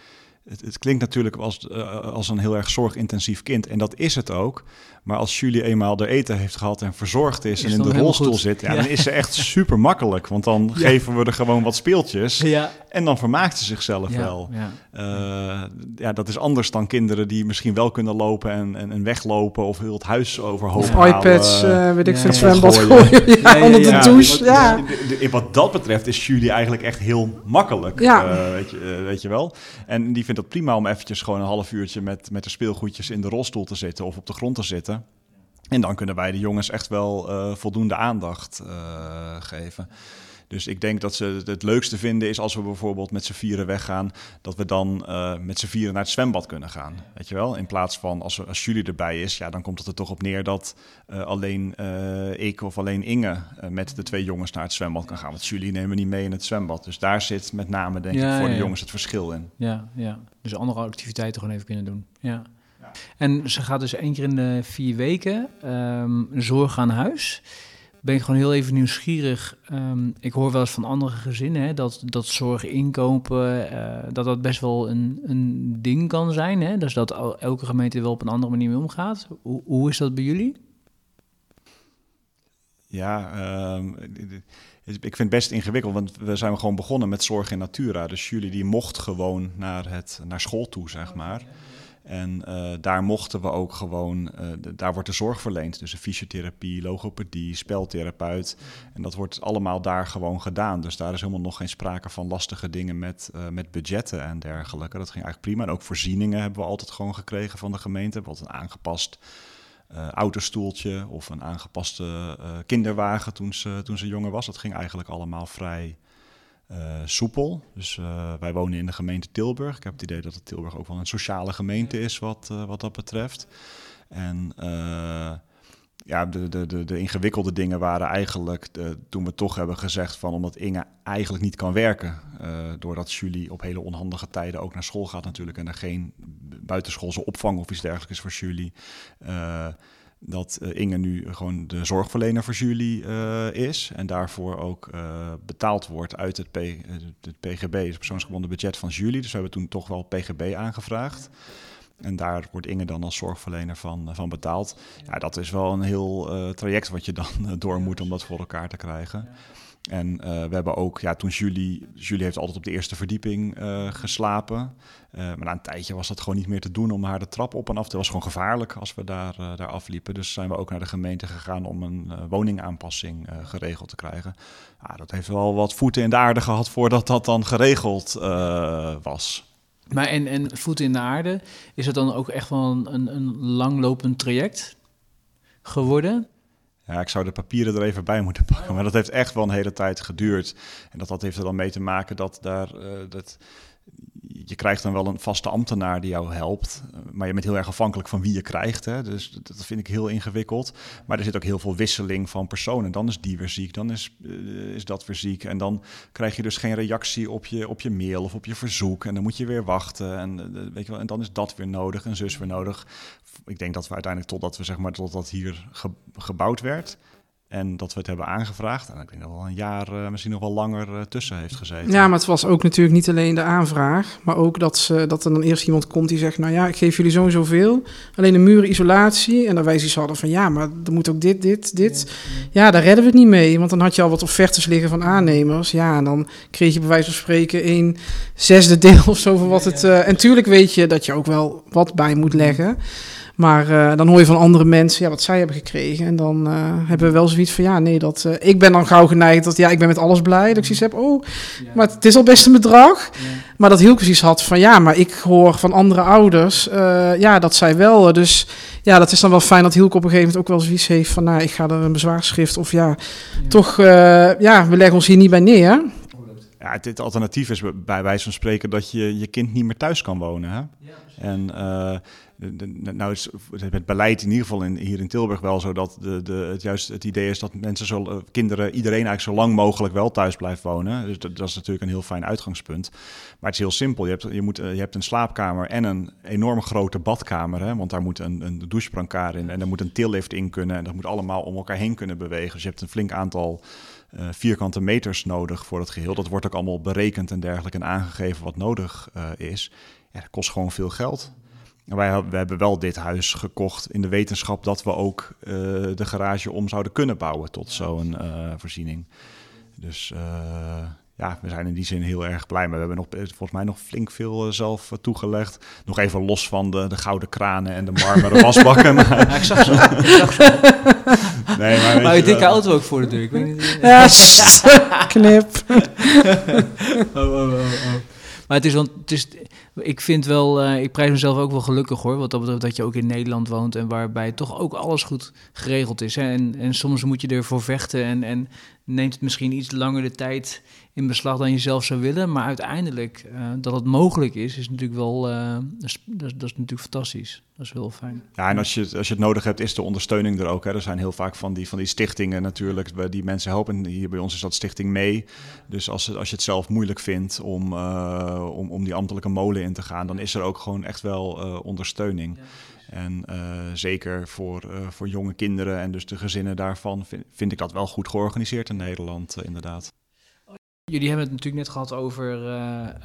het, het, klinkt natuurlijk als, uh, als een heel erg zorgintensief kind. En dat is het ook. Maar als Julie eenmaal de eten heeft gehad en verzorgd is, en in de rolstoel zit, ja, dan is ze echt super makkelijk. Want dan geven we er gewoon wat speeltjes. En dan vermaakt ze zichzelf wel. Uh, ja. dat is anders dan kinderen die misschien wel kunnen lopen en, en, en weglopen of heel het huis overhoop Of iPads, uh, weet ik veel, zwembad gooien. onder de douche. Ja. Wat, wat dat betreft is Julie eigenlijk echt heel makkelijk. weet, je, weet je wel. En die vindt het prima om eventjes gewoon een half uurtje met, met de speelgoedjes in de rolstoel te zitten of op de grond te zitten. En dan kunnen wij de jongens echt wel uh, voldoende aandacht uh, geven. Dus ik denk dat ze het leukste vinden is als we bijvoorbeeld met z'n vieren weggaan, dat we dan uh, met z'n vieren naar het zwembad kunnen gaan. Weet je wel? In plaats van als, als jullie erbij is, ja, dan komt het er toch op neer dat uh, alleen uh, ik of alleen Inge met de twee jongens naar het zwembad kan gaan. Want jullie nemen niet mee in het zwembad. Dus daar zit met name, denk ja, ik, voor ja, de jongens het verschil in. Ja, ja. Dus andere activiteiten gewoon even kunnen doen. Ja. En ze gaat dus één keer in de vier weken um, zorg aan huis ben ik gewoon heel even nieuwsgierig. Um, ik hoor wel eens van andere gezinnen hè, dat, dat zorg inkopen, uh, dat dat best wel een, een ding kan zijn. Hè? Dus dat elke gemeente wel op een andere manier mee omgaat. Hoe, hoe is dat bij jullie? Ja, um, ik vind het best ingewikkeld, want we zijn gewoon begonnen met zorg in natura. Dus jullie die mocht gewoon naar, het, naar school toe, zeg maar. En uh, daar mochten we ook gewoon, uh, daar wordt de zorg verleend. Dus fysiotherapie, logopedie, speltherapeut. En dat wordt allemaal daar gewoon gedaan. Dus daar is helemaal nog geen sprake van lastige dingen met, uh, met budgetten en dergelijke. Dat ging eigenlijk prima. En ook voorzieningen hebben we altijd gewoon gekregen van de gemeente. Altijd een aangepast autostoeltje of een aangepaste kinderwagen toen ze, toen ze jonger was. Dat ging eigenlijk allemaal vrij uh, soepel. Dus uh, wij wonen in de gemeente Tilburg. Ik heb het idee dat het Tilburg ook wel een sociale gemeente is wat, uh, wat dat betreft. En ja, de, de, de, de, ingewikkelde dingen waren eigenlijk toen we toch hebben gezegd van omdat Inge eigenlijk niet kan werken. doordat Julie op hele onhandige tijden ook naar school gaat natuurlijk en er geen buitenschoolse opvang of iets dergelijks is voor Julie dat uh, Inge nu gewoon de zorgverlener voor jullie uh, is en daarvoor ook uh, betaald wordt uit het, P, het PGB, het persoonsgebonden budget van jullie. Dus we hebben toen toch wel PGB aangevraagd. En daar wordt Inge dan als zorgverlener van, van betaald. Ja, dat is wel een heel traject wat je dan door moet om dat voor elkaar te krijgen. En uh, we hebben ook, ja, toen Julie, Julie heeft altijd op de eerste verdieping uh, geslapen. Uh, maar na een tijdje was dat gewoon niet meer te doen om haar de trap op en af. Het was gewoon gevaarlijk als we daar, daar afliepen. Dus zijn we ook naar de gemeente gegaan om een woningaanpassing geregeld te krijgen. Ja, dat heeft wel wat voeten in de aarde gehad voordat dat dan geregeld was. Maar en, en voeten in de aarde, is het dan ook echt wel een, een langlopend traject geworden? Ja, ik zou de papieren er even bij moeten pakken. Maar dat heeft echt wel een hele tijd geduurd. En dat, dat heeft er dan mee te maken dat daar. Uh, dat, je krijgt dan wel een vaste ambtenaar die jou helpt. Maar je bent heel erg afhankelijk van wie je krijgt. Hè? Dus dat vind ik heel ingewikkeld. Maar er zit ook heel veel wisseling van personen. Dan is die weer ziek, dan is, uh, is dat weer ziek. En dan krijg je dus geen reactie op je, op je mail of op je verzoek. En dan moet je weer wachten. En, uh, weet je wel, en dan is dat weer nodig en zus weer nodig. Ik denk dat we uiteindelijk totdat we zeg maar totdat hier ge, gebouwd werd en dat we het hebben aangevraagd. En ik denk dat wel een jaar, uh, misschien nog wel langer uh, tussen heeft gezeten. Ja, maar het was ook natuurlijk niet alleen de aanvraag. Maar ook dat, ze, dat er dan eerst iemand komt die zegt... nou ja, ik geef jullie zo zoveel. Alleen een muurisolatie. En dan wij zoiets hadden van... ja, maar er moet ook dit, dit, dit. Ja, ja. daar redden we het niet mee. Want dan had je al wat offertes liggen van aannemers. Ja, en dan kreeg je bij wijze van spreken... een zesde deel of zo van wat het... Uh, en tuurlijk weet je dat je ook wel wat bij moet leggen... Maar uh, dan hoor je van andere mensen ja, wat zij hebben gekregen. En dan uh, hebben we wel zoiets van ja, nee, dat. Uh, ik ben dan gauw geneigd dat ja, ik ben met alles blij. Dat ik zoiets heb, oh, ja. maar het is al best een bedrag. Ja. Maar dat Hielke precies had van ja, maar ik hoor van andere ouders, ja, dat zij wel. Dus ja, dat is dan wel fijn dat Hielke op een gegeven moment ook wel zoiets heeft van nou, ik ga er een bezwaarschrift of ja, toch, ja, we leggen ons hier niet bij neer. Ja, het, het, alternatief is bij wijze van spreken dat je je kind niet meer thuis kan wonen. Hè? En nou is het beleid in ieder geval in, hier in Tilburg wel zo dat de, de, het juist het idee is dat mensen zo, eh, kinderen, iedereen eigenlijk zo lang mogelijk wel thuis blijft wonen. Dus dat, is natuurlijk een heel fijn uitgangspunt. Maar het is heel simpel. Je hebt, je moet, eh, je hebt een slaapkamer en een enorm grote badkamer. Hè, want daar moet een, een in en er moet een tillift in kunnen. En dat moet allemaal om elkaar heen kunnen bewegen. Dus je hebt een flink aantal vierkante meters nodig voor het geheel. Dat wordt ook allemaal berekend en dergelijke en aangegeven wat nodig is. Ja, dat kost gewoon veel geld. En wij we hebben wel dit huis gekocht in de wetenschap dat we ook de garage om zouden kunnen bouwen tot zo'n voorziening. Dus ja, we zijn in die zin heel erg blij. Maar we hebben nog, volgens mij nog flink veel uh, zelf uh, toegelegd. Nog even los van de, de gouden kranen en de marmeren wasbakken. ja, ik zag zo. Ik zag zo. nee, maar, maar je dikke auto ook voor de deur. Ik weet niet. Ja, knip. oh, oh, oh, oh. Maar het is, want het is, ik vind wel, uh, ik prijs mezelf ook wel gelukkig hoor. Wat dat betreft dat je ook in Nederland woont en waarbij toch ook alles goed geregeld is. En, en soms moet je ervoor vechten en, en neemt het misschien iets langer de tijd in beslag dan je zelf zou willen. Maar uiteindelijk, uh, dat het mogelijk is, is natuurlijk wel, uh, dat, is, dat, is, natuurlijk fantastisch. Dat is heel fijn. Ja, en als je, als je het nodig hebt, is de ondersteuning er ook. Hè. Er zijn heel vaak van die, van die stichtingen natuurlijk, die mensen helpen. Hier bij ons is dat stichting mee. Dus als, als je het zelf moeilijk vindt om, uh, om, om die ambtelijke molen in te gaan, dan is er ook gewoon echt wel ondersteuning. Ja. En uh, zeker voor, uh, voor jonge kinderen en dus de gezinnen daarvan vind, vind ik dat wel goed georganiseerd in Nederland, uh, inderdaad. Jullie hebben het natuurlijk net gehad over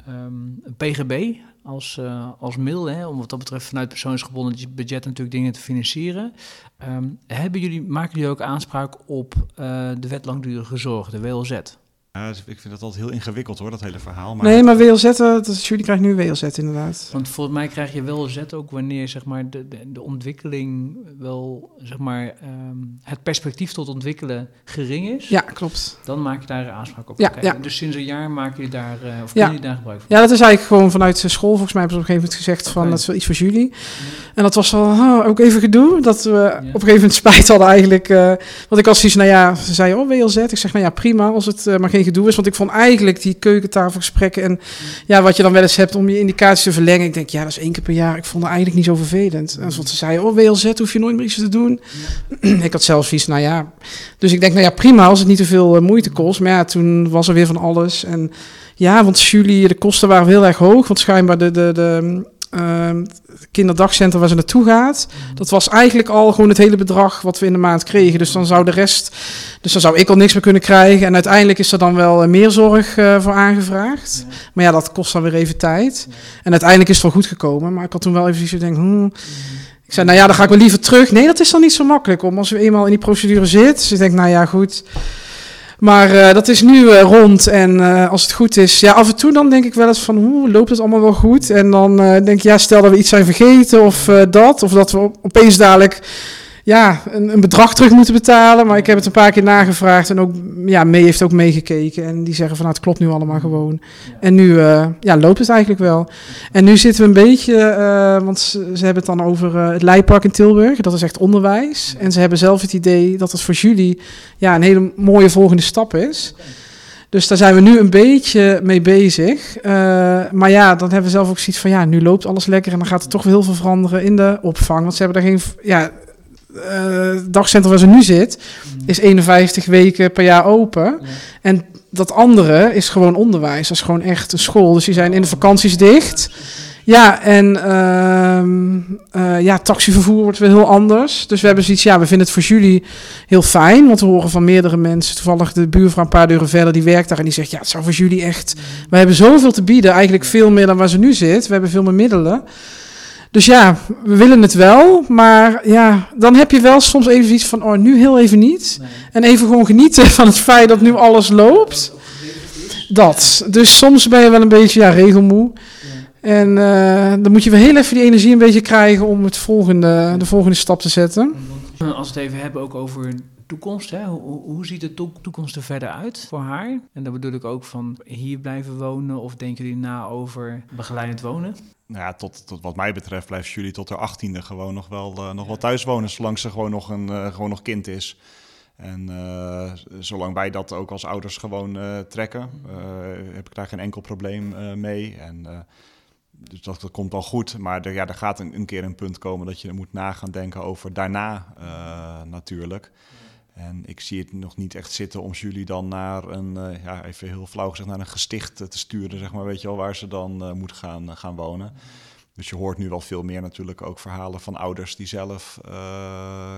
um, PGB als, als middel, hè, om wat dat betreft vanuit persoonsgebonden budget natuurlijk dingen te financieren. Um, hebben jullie, maken jullie ook aanspraak op de wet langdurige zorg, de WLZ? Ja, dus ik vind dat altijd heel ingewikkeld hoor, dat hele verhaal. Maar nee, maar WLZ, dat jullie krijgen nu WLZ inderdaad. Want volgens mij krijg je WLZ ook wanneer zeg maar, de, de, de ontwikkeling wel, zeg maar, um, het perspectief tot ontwikkelen gering is. Ja, klopt. Dan maak je daar aanspraak op. Ja, ja. Dus sinds een jaar maak je daar, uh, of ja. kun je daar gebruik van? Ja, dat is eigenlijk gewoon vanuit de school. Volgens mij hebben ze op een gegeven moment gezegd van, okay. dat is wel iets voor jullie. En dat was wel oh, ook even gedoe, dat we ja. op een gegeven moment spijt hadden eigenlijk. Uh, want ik was zoiets, nou ja, ze zeiden, oh WLZ. Ik zeg, nou ja, prima, als het uh, maar geen gedoe is. Want ik vond eigenlijk die keukentafelgesprekken en ja, wat je dan wel eens hebt om je indicaties te verlengen. Ik denk, ja, dat is één keer per jaar. Ik vond het eigenlijk niet zo vervelend. En zoals ze zeiden, oh, WLZ hoef je nooit meer iets te doen. Ik had zelfs iets, nou ja. Dus ik denk, nou ja, prima als het niet te veel uh, moeite kost. Maar ja, toen was er weer van alles. En ja, want juli, de kosten waren heel erg hoog. Want schijnbaar de, de, de uh, kinderdagcentrum waar ze naartoe gaat. Dat was eigenlijk al gewoon het hele bedrag wat we in de maand kregen. Dus dan zou de rest, dus dan zou ik al niks meer kunnen krijgen. En uiteindelijk is er dan wel meer zorg uh, voor aangevraagd. Ja. Maar ja, dat kost dan weer even tijd. Ja. En uiteindelijk is het wel goed gekomen. Maar ik had toen wel even zo denk, hmm. Ik zei, nou ja, dan ga ik wel liever terug. Nee, dat is dan niet zo makkelijk om als we eenmaal in die procedure zit. Dus ik denk, nou ja, goed. Maar uh, dat is nu uh, rond en uh, als het goed is, ja, af en toe dan denk ik wel eens van, hoe loopt het allemaal wel goed? En dan denk ik, ja, stel dat we iets zijn vergeten of dat, of dat we opeens dadelijk ja, een, een, bedrag terug moeten betalen. Maar ik heb het een paar keer nagevraagd en ook, ja, mee heeft ook meegekeken. En die zeggen van, nou, het klopt nu allemaal gewoon. Ja. En nu, uh, ja, loopt het eigenlijk wel. En nu zitten we een beetje, uh, want ze, ze, hebben het dan over uh, het Leipark in Tilburg. Dat is echt onderwijs. En ze hebben zelf het idee dat het voor jullie, ja, een hele mooie volgende stap is. Dus daar zijn we nu een beetje mee bezig. Uh, maar ja, dan hebben we zelf ook zoiets van, ja, nu loopt alles lekker en dan gaat er toch wel heel veel veranderen in de opvang. Want ze hebben daar geen, ja, uh, dagcentrum waar ze nu zit, is 51 weken per jaar open. Ja. En dat andere is gewoon onderwijs. Dat is gewoon echt een school. Dus die zijn in de vakanties dicht. Ja, en uh, uh, ja, taxivervoer wordt weer heel anders. Dus we hebben zoiets, ja, we vinden het voor jullie heel fijn. Want we horen van meerdere mensen, toevallig de buurvrouw een paar deuren verder, die werkt daar en die zegt, ja, het zou voor jullie echt... We hebben zoveel te bieden, eigenlijk veel meer dan waar ze nu zit. We hebben veel meer middelen. Dus ja, we willen het wel, maar ja, dan heb je wel soms even iets van, oh, nu heel even niet. Nee. En even gewoon genieten van het feit dat nu alles loopt. Dat. Dus soms ben je wel een beetje, ja, regelmoe. Ja. En uh, dan moet je wel heel even die energie een beetje krijgen om het volgende, de volgende stap te zetten. Als we het even hebben ook over toekomst. Hè? Hoe, hoe, ziet de to toekomst er verder uit voor haar? En dan bedoel ik ook van hier blijven wonen of denken jullie na over begeleidend wonen? Nou ja, tot, tot wat mij betreft blijft jullie tot haar achttiende gewoon nog wel, uh, nog wel thuis wonen, zolang ze gewoon nog, een, uh, gewoon nog kind is. En uh, zolang wij dat ook als ouders gewoon trekken, heb ik daar geen enkel probleem mee. En, dus dat, dat, komt wel goed, maar er, ja, er gaat een, een, keer een punt komen dat je moet na gaan denken over daarna natuurlijk. En ik zie het nog niet echt zitten om jullie dan naar een, uh, ja, even heel flauw gezegd, naar een gesticht te sturen, zeg maar, weet je wel, waar ze dan uh, moet gaan, uh, gaan wonen. Dus je hoort nu wel veel meer natuurlijk ook verhalen van ouders die zelf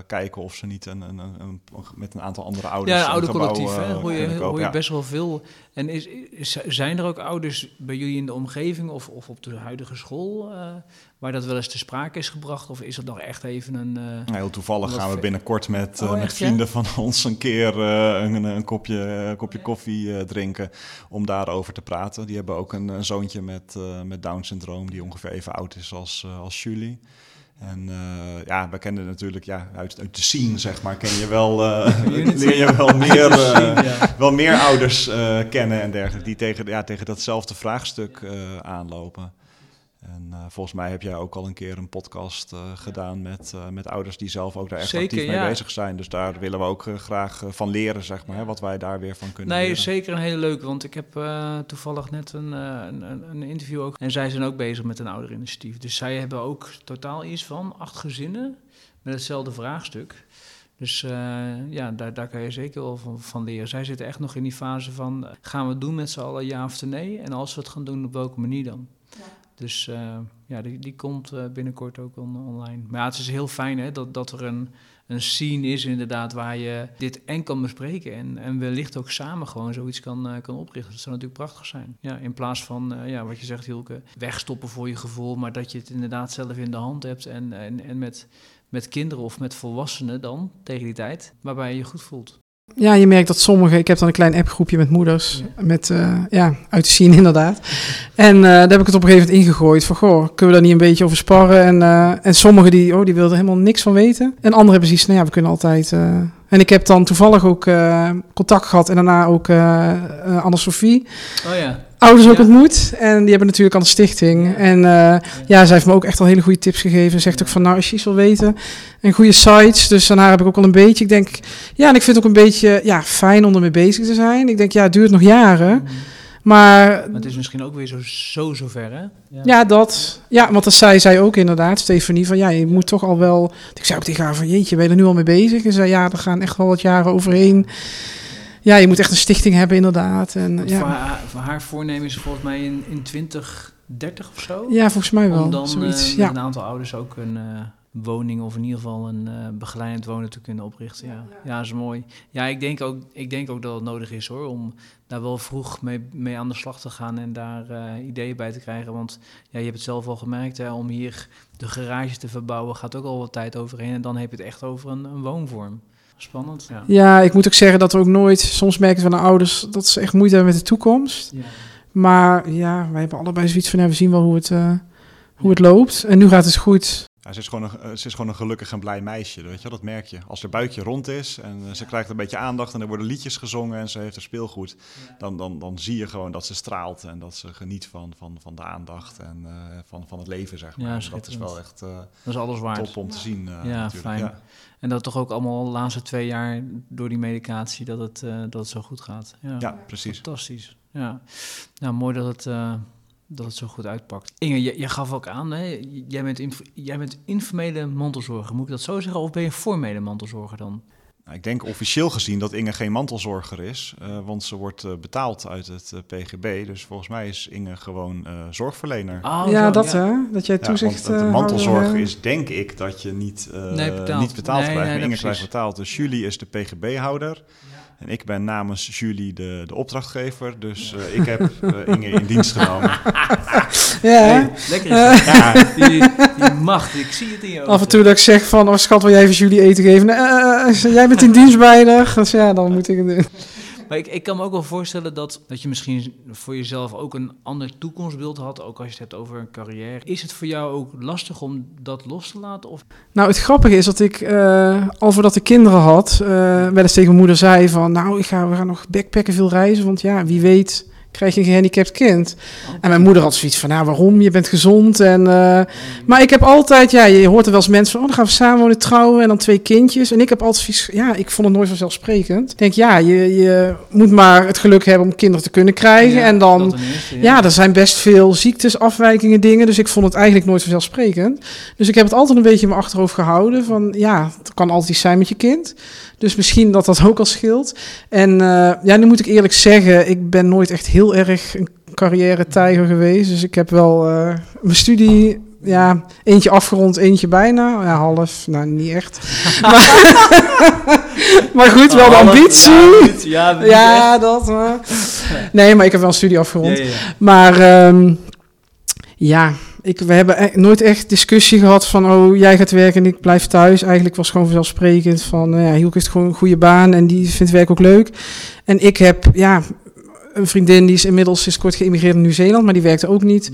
kijken of ze niet een, een, een, met een aantal andere ouders. Ja, een een oude gebouw, collectief, hè? eh, Hoor je, kunnen kopen. hoor je Ja. best wel veel. En is, is- zijn er ook ouders bij jullie in de omgeving of, of op de huidige school eh, waar dat wel eens te sprake is gebracht? Of is dat nog echt even een... eh, Nou, Heel toevallig gaan we binnenkort met, Oh, eh, met echt, ja? vrienden van ons een keer eh, een, een kopje, kopje koffie eh, drinken om daarover te praten. Die hebben ook een, een zoontje met, eh, met Down syndroom die ongeveer even oud is als, eh, als Julie. En eh, ja, we kennen natuurlijk ja, uit, uit de scene, zeg maar, ken je wel, eh, leer je wel meer, eh, ja. wel meer ouders eh, kennen en dergelijke, die tegen, ja, tegen datzelfde vraagstuk eh, aanlopen. En eh, volgens mij heb jij ook al een keer een podcast eh, gedaan met, eh, met ouders die zelf ook daar echt Zeker, actief mee ja. bezig zijn. Dus daar willen we ook graag van leren, zeg maar, hè, wat wij daar weer van kunnen Nee, leren. zeker een hele leuke. Want ik heb toevallig net een, een, een, interview ook. En zij zijn ook bezig met een ouderinitiatief. Dus zij hebben ook totaal iets van acht gezinnen met hetzelfde vraagstuk. Dus ja, daar, daar kan je zeker wel van, van leren. Zij zitten echt nog in die fase van... gaan we het doen met z'n allen ja of nee? En als we het gaan doen, op welke manier dan? Dus eh, ja, die, die komt eh, binnenkort ook on- online. Maar het is heel fijn hè, dat, dat er een, een scene is inderdaad waar je dit en kan bespreken. En, en wellicht ook samen gewoon zoiets kan, eh, kan oprichten. Dat zou natuurlijk prachtig zijn. Ja, in plaats van, ja, wat je zegt Hielke, wegstoppen voor je gevoel. Maar dat je het inderdaad zelf in de hand hebt. En, en, en met, met kinderen of met volwassenen dan, tegen die tijd. Waarbij je je goed voelt. Ja, je merkt dat sommige, ik heb dan een klein appgroepje met moeders, met, eh, ja, uit te zien inderdaad. En eh, daar heb ik het op een gegeven moment ingegooid van, goh, kunnen we daar niet een beetje over sparren? En, eh, en sommigen die, oh, die wilden helemaal niks van weten. En anderen hebben zoiets, nou ja, we kunnen altijd... en ik heb dan toevallig ook contact gehad en daarna ook Anne-Sophie, Oh ja. Ouders ook Ja. ontmoet. En die hebben natuurlijk aan de stichting. En eh, ja, zij heeft me ook echt al hele goede tips gegeven. Zegt ook van, nou, als je iets wil weten. En goede sites. Dus daarna heb ik ook al een beetje, ik denk... Ja, en ik vind het ook een beetje ja, fijn om ermee bezig te zijn. Ik denk, ja, het duurt nog jaren. Maar Maar het is misschien ook weer zo, zo zover, hè? ja, dat... Ja, want dat zei zij ook inderdaad, Stefanie. Van ja, je moet toch al wel... Ik zei ook tegen haar van, jeetje, ben je er nu al mee bezig? En zei, ja, er gaan echt wel wat jaren overheen. Ja, je moet echt een stichting hebben inderdaad. En, Want voor, ja. haar, voor haar voornemen is volgens mij in, in 2030 of zo. ja, volgens mij wel. om dan zoiets. eh, ja. een aantal ouders ook een eh, woning of in ieder geval een eh, begeleidend wonen te kunnen oprichten. Ja, ja. dat is mooi. Ja, ik denk, ook, ik denk ook dat het nodig is hoor, om daar wel vroeg mee, mee aan de slag te gaan en daar eh, ideeën bij te krijgen. Want ja, je hebt het zelf al gemerkt, hè, om hier de garage te verbouwen gaat ook al wat tijd overheen. En dan heb je het echt over een, een woonvorm. Spannend. Ja. Ja, ik moet ook zeggen dat we ook nooit, soms merken van de ouders dat ze echt moeite hebben met de toekomst. Ja. Maar ja, wij hebben allebei zoiets van, ja, we zien wel hoe het, eh, hoe het loopt. En nu gaat het goed. Ja, ze, is gewoon een, eh, ze is gewoon een gelukkig en blij meisje, weet je wel, dat merk je. Als haar buikje rond is en eh, ze krijgt een beetje aandacht en er worden liedjes gezongen en ze heeft er speelgoed, dan, dan, dan zie je gewoon dat ze straalt en dat ze geniet van, van, van de aandacht en eh, van, van het leven, zeg maar. Ja, En dat is wel echt eh, Dat is alles waard. top om te zien eh, Ja, natuurlijk. fijn. Ja. En dat toch ook allemaal de laatste twee jaar door die medicatie dat het, eh, dat het zo goed gaat. Ja, ja, precies. fantastisch. Ja, nou mooi dat het, eh, dat het zo goed uitpakt. Inge, jij, gaf ook aan, hè? Jij, bent jij bent informele mantelzorger. Moet ik dat zo zeggen? Of ben je formele mantelzorger dan? Nou, ik denk officieel gezien dat Inge geen mantelzorger is, eh, want ze wordt eh, betaald uit het eh, PGB. Dus volgens mij is Inge gewoon eh, zorgverlener. Oh, ja, zo, dat ja. hè, dat jij Ja, toezicht... want de eh, mantelzorg houder, eh, is denk ik dat je niet, eh, Nee, betaald. niet betaald Nee, krijgt. nee, Inge precies. krijgt betaald. Dus Julie is de PGB-houder. En ik ben namens Julie de, de opdrachtgever. Dus eh, ik heb eh, Inge in dienst genomen. Ja, hè? Hey, lekker. Ja, die, die macht, ik zie het in je af en toe dat ik zeg van, oh schat, wil jij even jullie eten geven? Eh, jij bent in dienst bij haar. Dus ja, dan moet ik het doen. Maar ik, ik kan me ook wel voorstellen dat, dat je misschien voor jezelf ook een ander toekomstbeeld had, ook als je het hebt over een carrière. Is het voor jou ook lastig om dat los te laten? Of Nou, het grappige is dat ik, eh, al voordat ik kinderen had, eh wel eens tegen mijn moeder zei van... Nou, ik ga, we gaan nog backpacken veel reizen, want ja, wie weet krijg je een gehandicapt kind. En mijn moeder had zoiets van, nou, waarom? Je bent gezond. En, eh, maar ik heb altijd, ja, je hoort er wel eens mensen van... Oh, dan gaan we samen wonen, trouwen en dan twee kindjes. En ik heb altijd ja, ik vond het nooit vanzelfsprekend. Ik denk, ja, je, je moet maar het geluk hebben om kinderen te kunnen krijgen. Ja, en dan... eerste, Ja, er zijn best veel ziektes, afwijkingen, dingen. Dus ik vond het eigenlijk nooit vanzelfsprekend. Dus ik heb het altijd een beetje in mijn achterhoofd gehouden. Van ja, het kan altijd iets zijn met je kind. Dus misschien dat dat ook al scheelt. En eh, ja, nu moet ik eerlijk zeggen, ik ben nooit echt heel erg een carrière tijger geweest. Dus ik heb wel eh, mijn studie ja, eentje afgerond, eentje bijna. Ja, half, nou niet echt. maar, goed, wel de ambitie. Ja, ja, Ja, dat. Maar. Nee, maar ik heb wel een studie afgerond. ja, ja. Maar ehm, ja, ik, we hebben e- nooit echt discussie gehad van... oh, jij gaat werken en ik blijf thuis. Eigenlijk was het gewoon vanzelfsprekend van... nou ja, Hielke heeft gewoon een goede baan en die vindt werk ook leuk. En ik heb, ja... Een vriendin die is inmiddels is kort geïmigreerd in Nieuw-Zeeland, maar die werkte ook niet.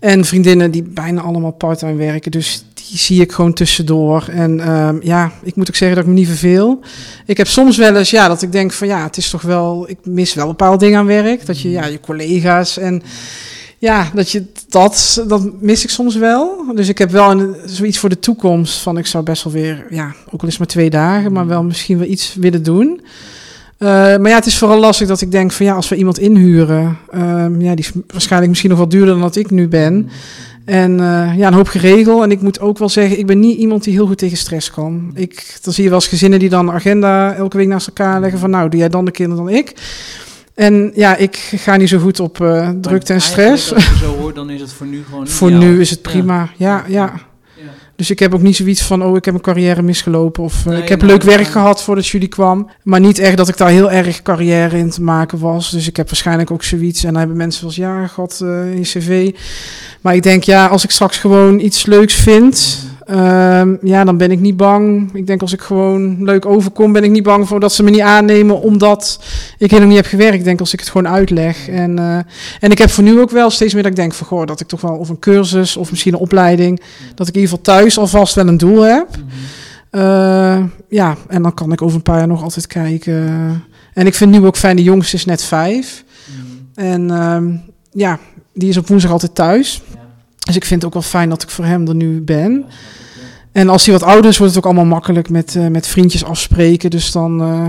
En vriendinnen die bijna allemaal parttime werken. Dus die zie ik gewoon tussendoor. En ehm, ja, ik moet ook zeggen dat ik me niet verveel. Ik heb soms wel eens, ja, dat ik denk van ja, het is toch wel, ik mis wel bepaalde dingen aan werk. Dat je, ja, je collega's en ja, dat je dat, dat mis ik soms wel. Dus ik heb wel een, zoiets voor de toekomst van ik zou best wel weer, ja, ook al is het maar twee dagen, maar wel misschien wel iets willen doen. Eh, maar ja, het is vooral lastig dat ik denk van ja, als we iemand inhuren, ehm, ja, die is waarschijnlijk misschien nog wat duurder dan dat ik nu ben. En eh, ja, een hoop geregeld. En ik moet ook wel zeggen, ik ben niet iemand die heel goed tegen stress kan. Ik, dan zie je wel eens gezinnen die dan agenda elke week naast elkaar leggen van nou, doe jij dan de kinderen dan ik. En ja, ik ga niet zo goed op eh, drukte en stress. Als je zo hoort, dan is het voor nu gewoon... Voor nu is het prima. Ja, ja. Ja. Dus ik heb ook niet zoiets van, oh, ik heb een carrière misgelopen. Of eh, Nee, ik heb nou, leuk werk ja. gehad voordat jullie kwam. Maar niet echt dat ik daar heel erg carrière in te maken was. Dus ik heb waarschijnlijk ook zoiets. En dan hebben mensen wel eens, ja, god, eh, in je cv. Maar ik denk, ja, als ik straks gewoon iets leuks vind... ehm, ja, dan ben ik niet bang. Ik denk als ik gewoon leuk overkom, ben ik niet bang voor dat ze me niet aannemen omdat ik helemaal niet heb gewerkt. Ik denk als ik het gewoon uitleg. En, eh, en ik heb voor nu ook wel steeds meer dat ik denk van, goh, dat ik toch wel of een cursus of misschien een opleiding, dat ik in ieder geval thuis alvast wel een doel heb. Mhm. Eh, ja, en dan kan ik over een paar jaar nog altijd kijken. En ik vind nu ook fijn, de jongste is net vijf. Mhm. En ehm, ja, die is op woensdag altijd thuis. Dus ik vind het ook wel fijn dat ik voor hem er nu ben. En als hij wat ouder is, wordt het ook allemaal makkelijk met, eh, met vriendjes afspreken. Dus dan, eh,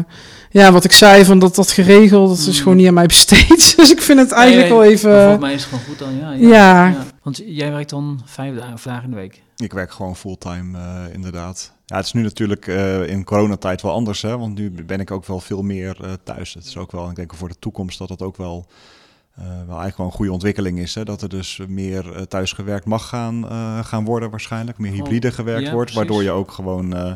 ja, wat ik zei, van dat, dat geregeld, dat is Mm. gewoon niet aan mij besteed. Dus ik vind het eigenlijk Nee, wel even... Volgens mij is het gewoon goed dan, ja. Ja. Want jij werkt dan vijf dagen, dagen in de week. Ik werk gewoon fulltime, eh, inderdaad. Ja, het is nu natuurlijk eh, in coronatijd wel anders, hè? want nu ben ik ook wel veel meer eh, thuis. Het is ook wel, ik denk voor de toekomst dat het ook wel, eh, wel eigenlijk wel een goede ontwikkeling is. Hè? Dat er dus meer eh, thuis gewerkt mag gaan, eh, gaan worden waarschijnlijk. Meer Gewoon- hybride gewerkt ja, wordt, waardoor je ook gewoon eh,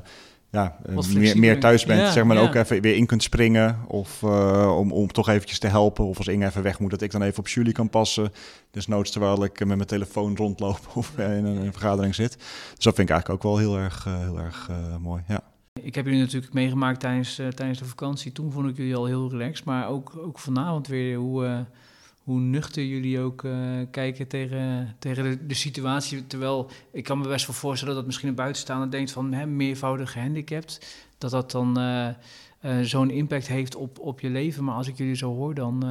ja, eh, meer, meer thuis bent. Ja, zeg maar ja. ook even weer in kunt springen of uh, om, om toch eventjes te helpen. Of als Inge even weg moet, dat ik dan even op Julie kan passen. Dus noods terwijl ik met mijn telefoon rondloop of in een, een vergadering zit. Dus dat vind ik eigenlijk ook wel heel erg, heel erg uh, mooi. Ja. Ik heb jullie natuurlijk meegemaakt tijdens, uh, tijdens de vakantie. Toen vond ik jullie al heel relaxed. Maar ook, ook vanavond weer hoe, hoe nuchter jullie ook uh, kijken tegen, tegen de, de, situatie. Terwijl ik kan me best wel voorstellen dat misschien een buitenstaander denkt van hè, meervoudig gehandicapt. Dat dat dan uh, zo'n impact heeft op, op je leven. Maar als ik jullie zo hoor, dan,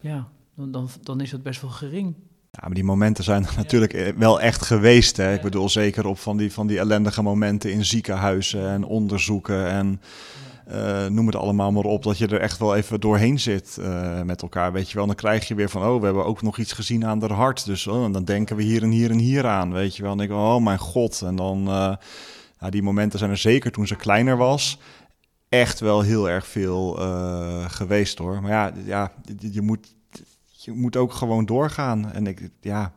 ja, dan, dan, dan is dat best wel gering. Ja, maar die momenten zijn er natuurlijk wel echt geweest. Hè? Ik bedoel, zeker op van die, van die ellendige momenten in ziekenhuizen en onderzoeken en uh, noem het allemaal maar op. Dat je er echt wel even doorheen zit uh, met elkaar, weet je wel. Dan krijg je weer van, oh, we hebben ook nog iets gezien aan haar hart. Dus oh, dan denken we hier en hier en hier aan, weet je wel. En dan denk ik, oh mijn god. En dan, uh, nou, die momenten zijn er zeker toen ze kleiner was echt wel heel erg veel geweest hoor. Maar ja, ja je, moet, je moet ook gewoon doorgaan. En ik, ja.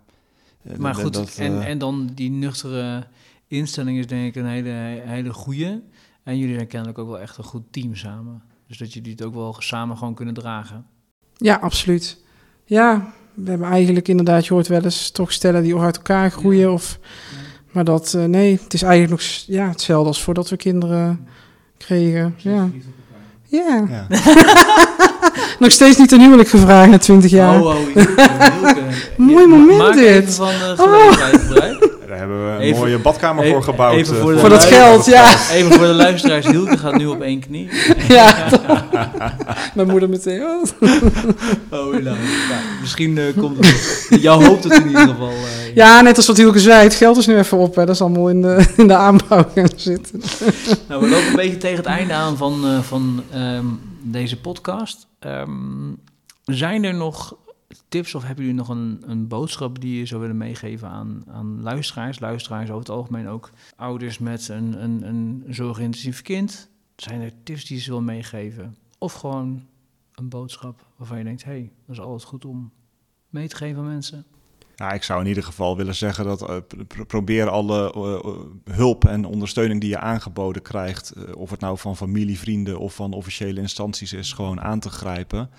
Maar goed, dat, en, en dan die nuchtere instelling is denk ik een hele, hele goede. En jullie zijn kennelijk ook wel echt een goed team samen. Dus dat jullie het ook wel samen gewoon kunnen dragen. Ja, absoluut. Ja, we hebben eigenlijk inderdaad, je hoort wel eens toch stellen die uit elkaar groeien. Ja. Of, ja. Maar dat, uh, nee, het is eigenlijk nog ja, hetzelfde als voordat we kinderen kregen. Ja. Ja. ja. Nog steeds niet een huwelijk gevraagd na 20 jaar. Oh, oh Mooi moment maak dit. Even van uh, gelegenheid gebruik. Daar hebben we een even, mooie badkamer even, voor gebouwd. Even voor, voor dat geld, ja. Even voor de luisteraars. Hilke gaat nu op één knie. Ja. Mijn moeder meteen. Oh, oh nou, nou, misschien uh, komt het Jou hoopt het in ieder geval. Uh, ja, net als wat Hilke zei. Het geld is nu even op. Hè. Dat is allemaal in de, in de aanbouw gaan zitten. nou, we lopen een beetje tegen het einde aan van, uh, van um, deze podcast. Um, zijn er nog tips of hebben jullie nog een, een boodschap die je zou willen meegeven aan, aan luisteraars? Luisteraars over het algemeen ook ouders met een, een, een zorgintensief kind. Zijn er tips die ze wil meegeven? Of gewoon een boodschap waarvan je denkt, hé, hey, dat is altijd goed om mee te geven aan mensen? Ja, ik zou in ieder geval willen zeggen dat uh, probeer alle uh, hulp en ondersteuning die je aangeboden krijgt, of het nou van familie, vrienden of van officiële instanties is, gewoon aan te grijpen.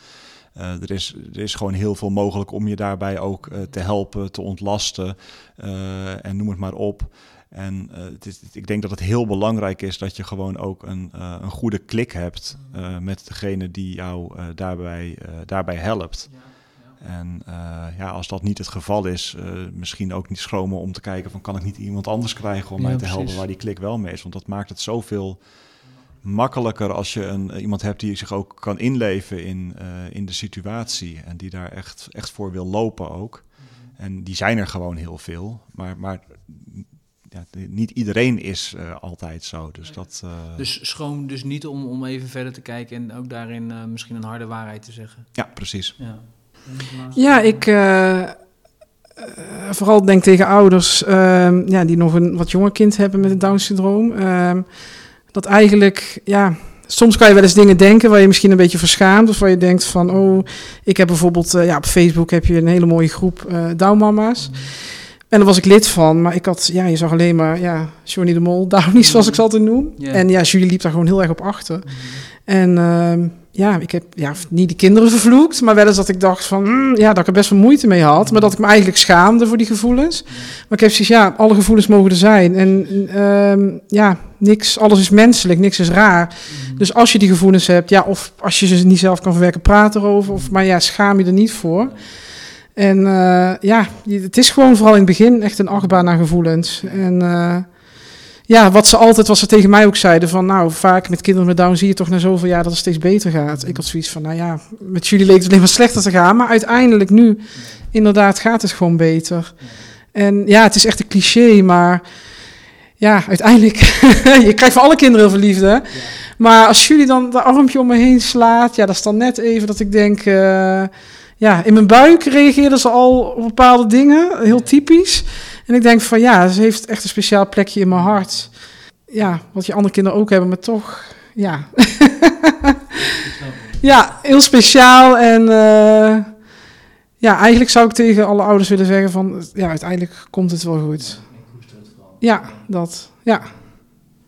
Er, is, er is gewoon heel veel mogelijk om je daarbij ook te helpen, te ontlasten en noem het maar op. En het is, ik denk dat het heel belangrijk is dat je gewoon ook een, een goede klik hebt met degene die jou daarbij, daarbij helpt. Ja. En ja, als dat niet het geval is, misschien ook niet schromen om te kijken van kan ik niet iemand anders krijgen om ja, mij te precies. helpen waar die klik wel mee is. Want dat maakt het zoveel makkelijker als je een, iemand hebt die zich ook kan inleven in, uh, in de situatie en die daar echt, echt voor wil lopen ook. En die zijn er gewoon heel veel, maar, maar ja, niet iedereen is altijd zo. Dus, dat, dus schroom dus niet om, om even verder te kijken en ook daarin misschien een harde waarheid te zeggen. Ja, precies. Ja. Ja, ik uh, vooral denk tegen ouders uh, ja, die nog een wat jonger kind hebben met het Down-syndroom. Ehm, dat eigenlijk, ja, soms kan je wel eens dingen denken waar je misschien een beetje verschaamt. Of waar je denkt van, oh, ik heb bijvoorbeeld, ja, op Facebook heb je een hele mooie groep Down-mama's. Mhm. En daar was ik lid van, maar ik had, ja, je zag alleen maar, ja, Johnny de Mol, Downie zoals ik ze altijd noem. En ja, Julie liep daar gewoon heel erg op achter. Mhm. En ehm, ja, ik heb ja, niet de kinderen vervloekt, maar wel eens dat ik dacht van, mm, ja, dat ik er best wel moeite mee had, maar dat ik me eigenlijk schaamde voor die gevoelens. Maar ik heb zoiets, ja, alle gevoelens mogen er zijn. En uh, ja, niks, alles is menselijk, niks is raar. Dus als je die gevoelens hebt, ja, of als je ze niet zelf kan verwerken, praat erover. Of, maar ja, schaam je er niet voor. En uh, ja, het is gewoon vooral in het begin echt een achtbaan naar gevoelens. En uh, ja, wat ze altijd, wat ze tegen mij ook zeiden, van nou, vaak met kinderen met Down zie je toch na zoveel jaar dat het steeds beter gaat. Ik had zoiets van, nou ja, met jullie leek het alleen maar slechter te gaan, maar uiteindelijk nu, inderdaad, gaat het gewoon beter. En ja, het is echt een cliché, maar ja, uiteindelijk, je krijgt van alle kinderen heel veel liefde. Maar als jullie dan dat armpje om me heen slaat, ja, dat is dan net even dat ik denk, uh, ja, in mijn buik reageerden ze al op bepaalde dingen, heel typisch. En ik denk van ja, ze heeft echt een speciaal plekje in mijn hart. Ja, wat je andere kinderen ook hebben, maar toch, ja. ja, heel speciaal. En uh, ja, eigenlijk zou ik tegen alle ouders willen zeggen van, ja, uiteindelijk komt het wel goed. Ja, dat, ja.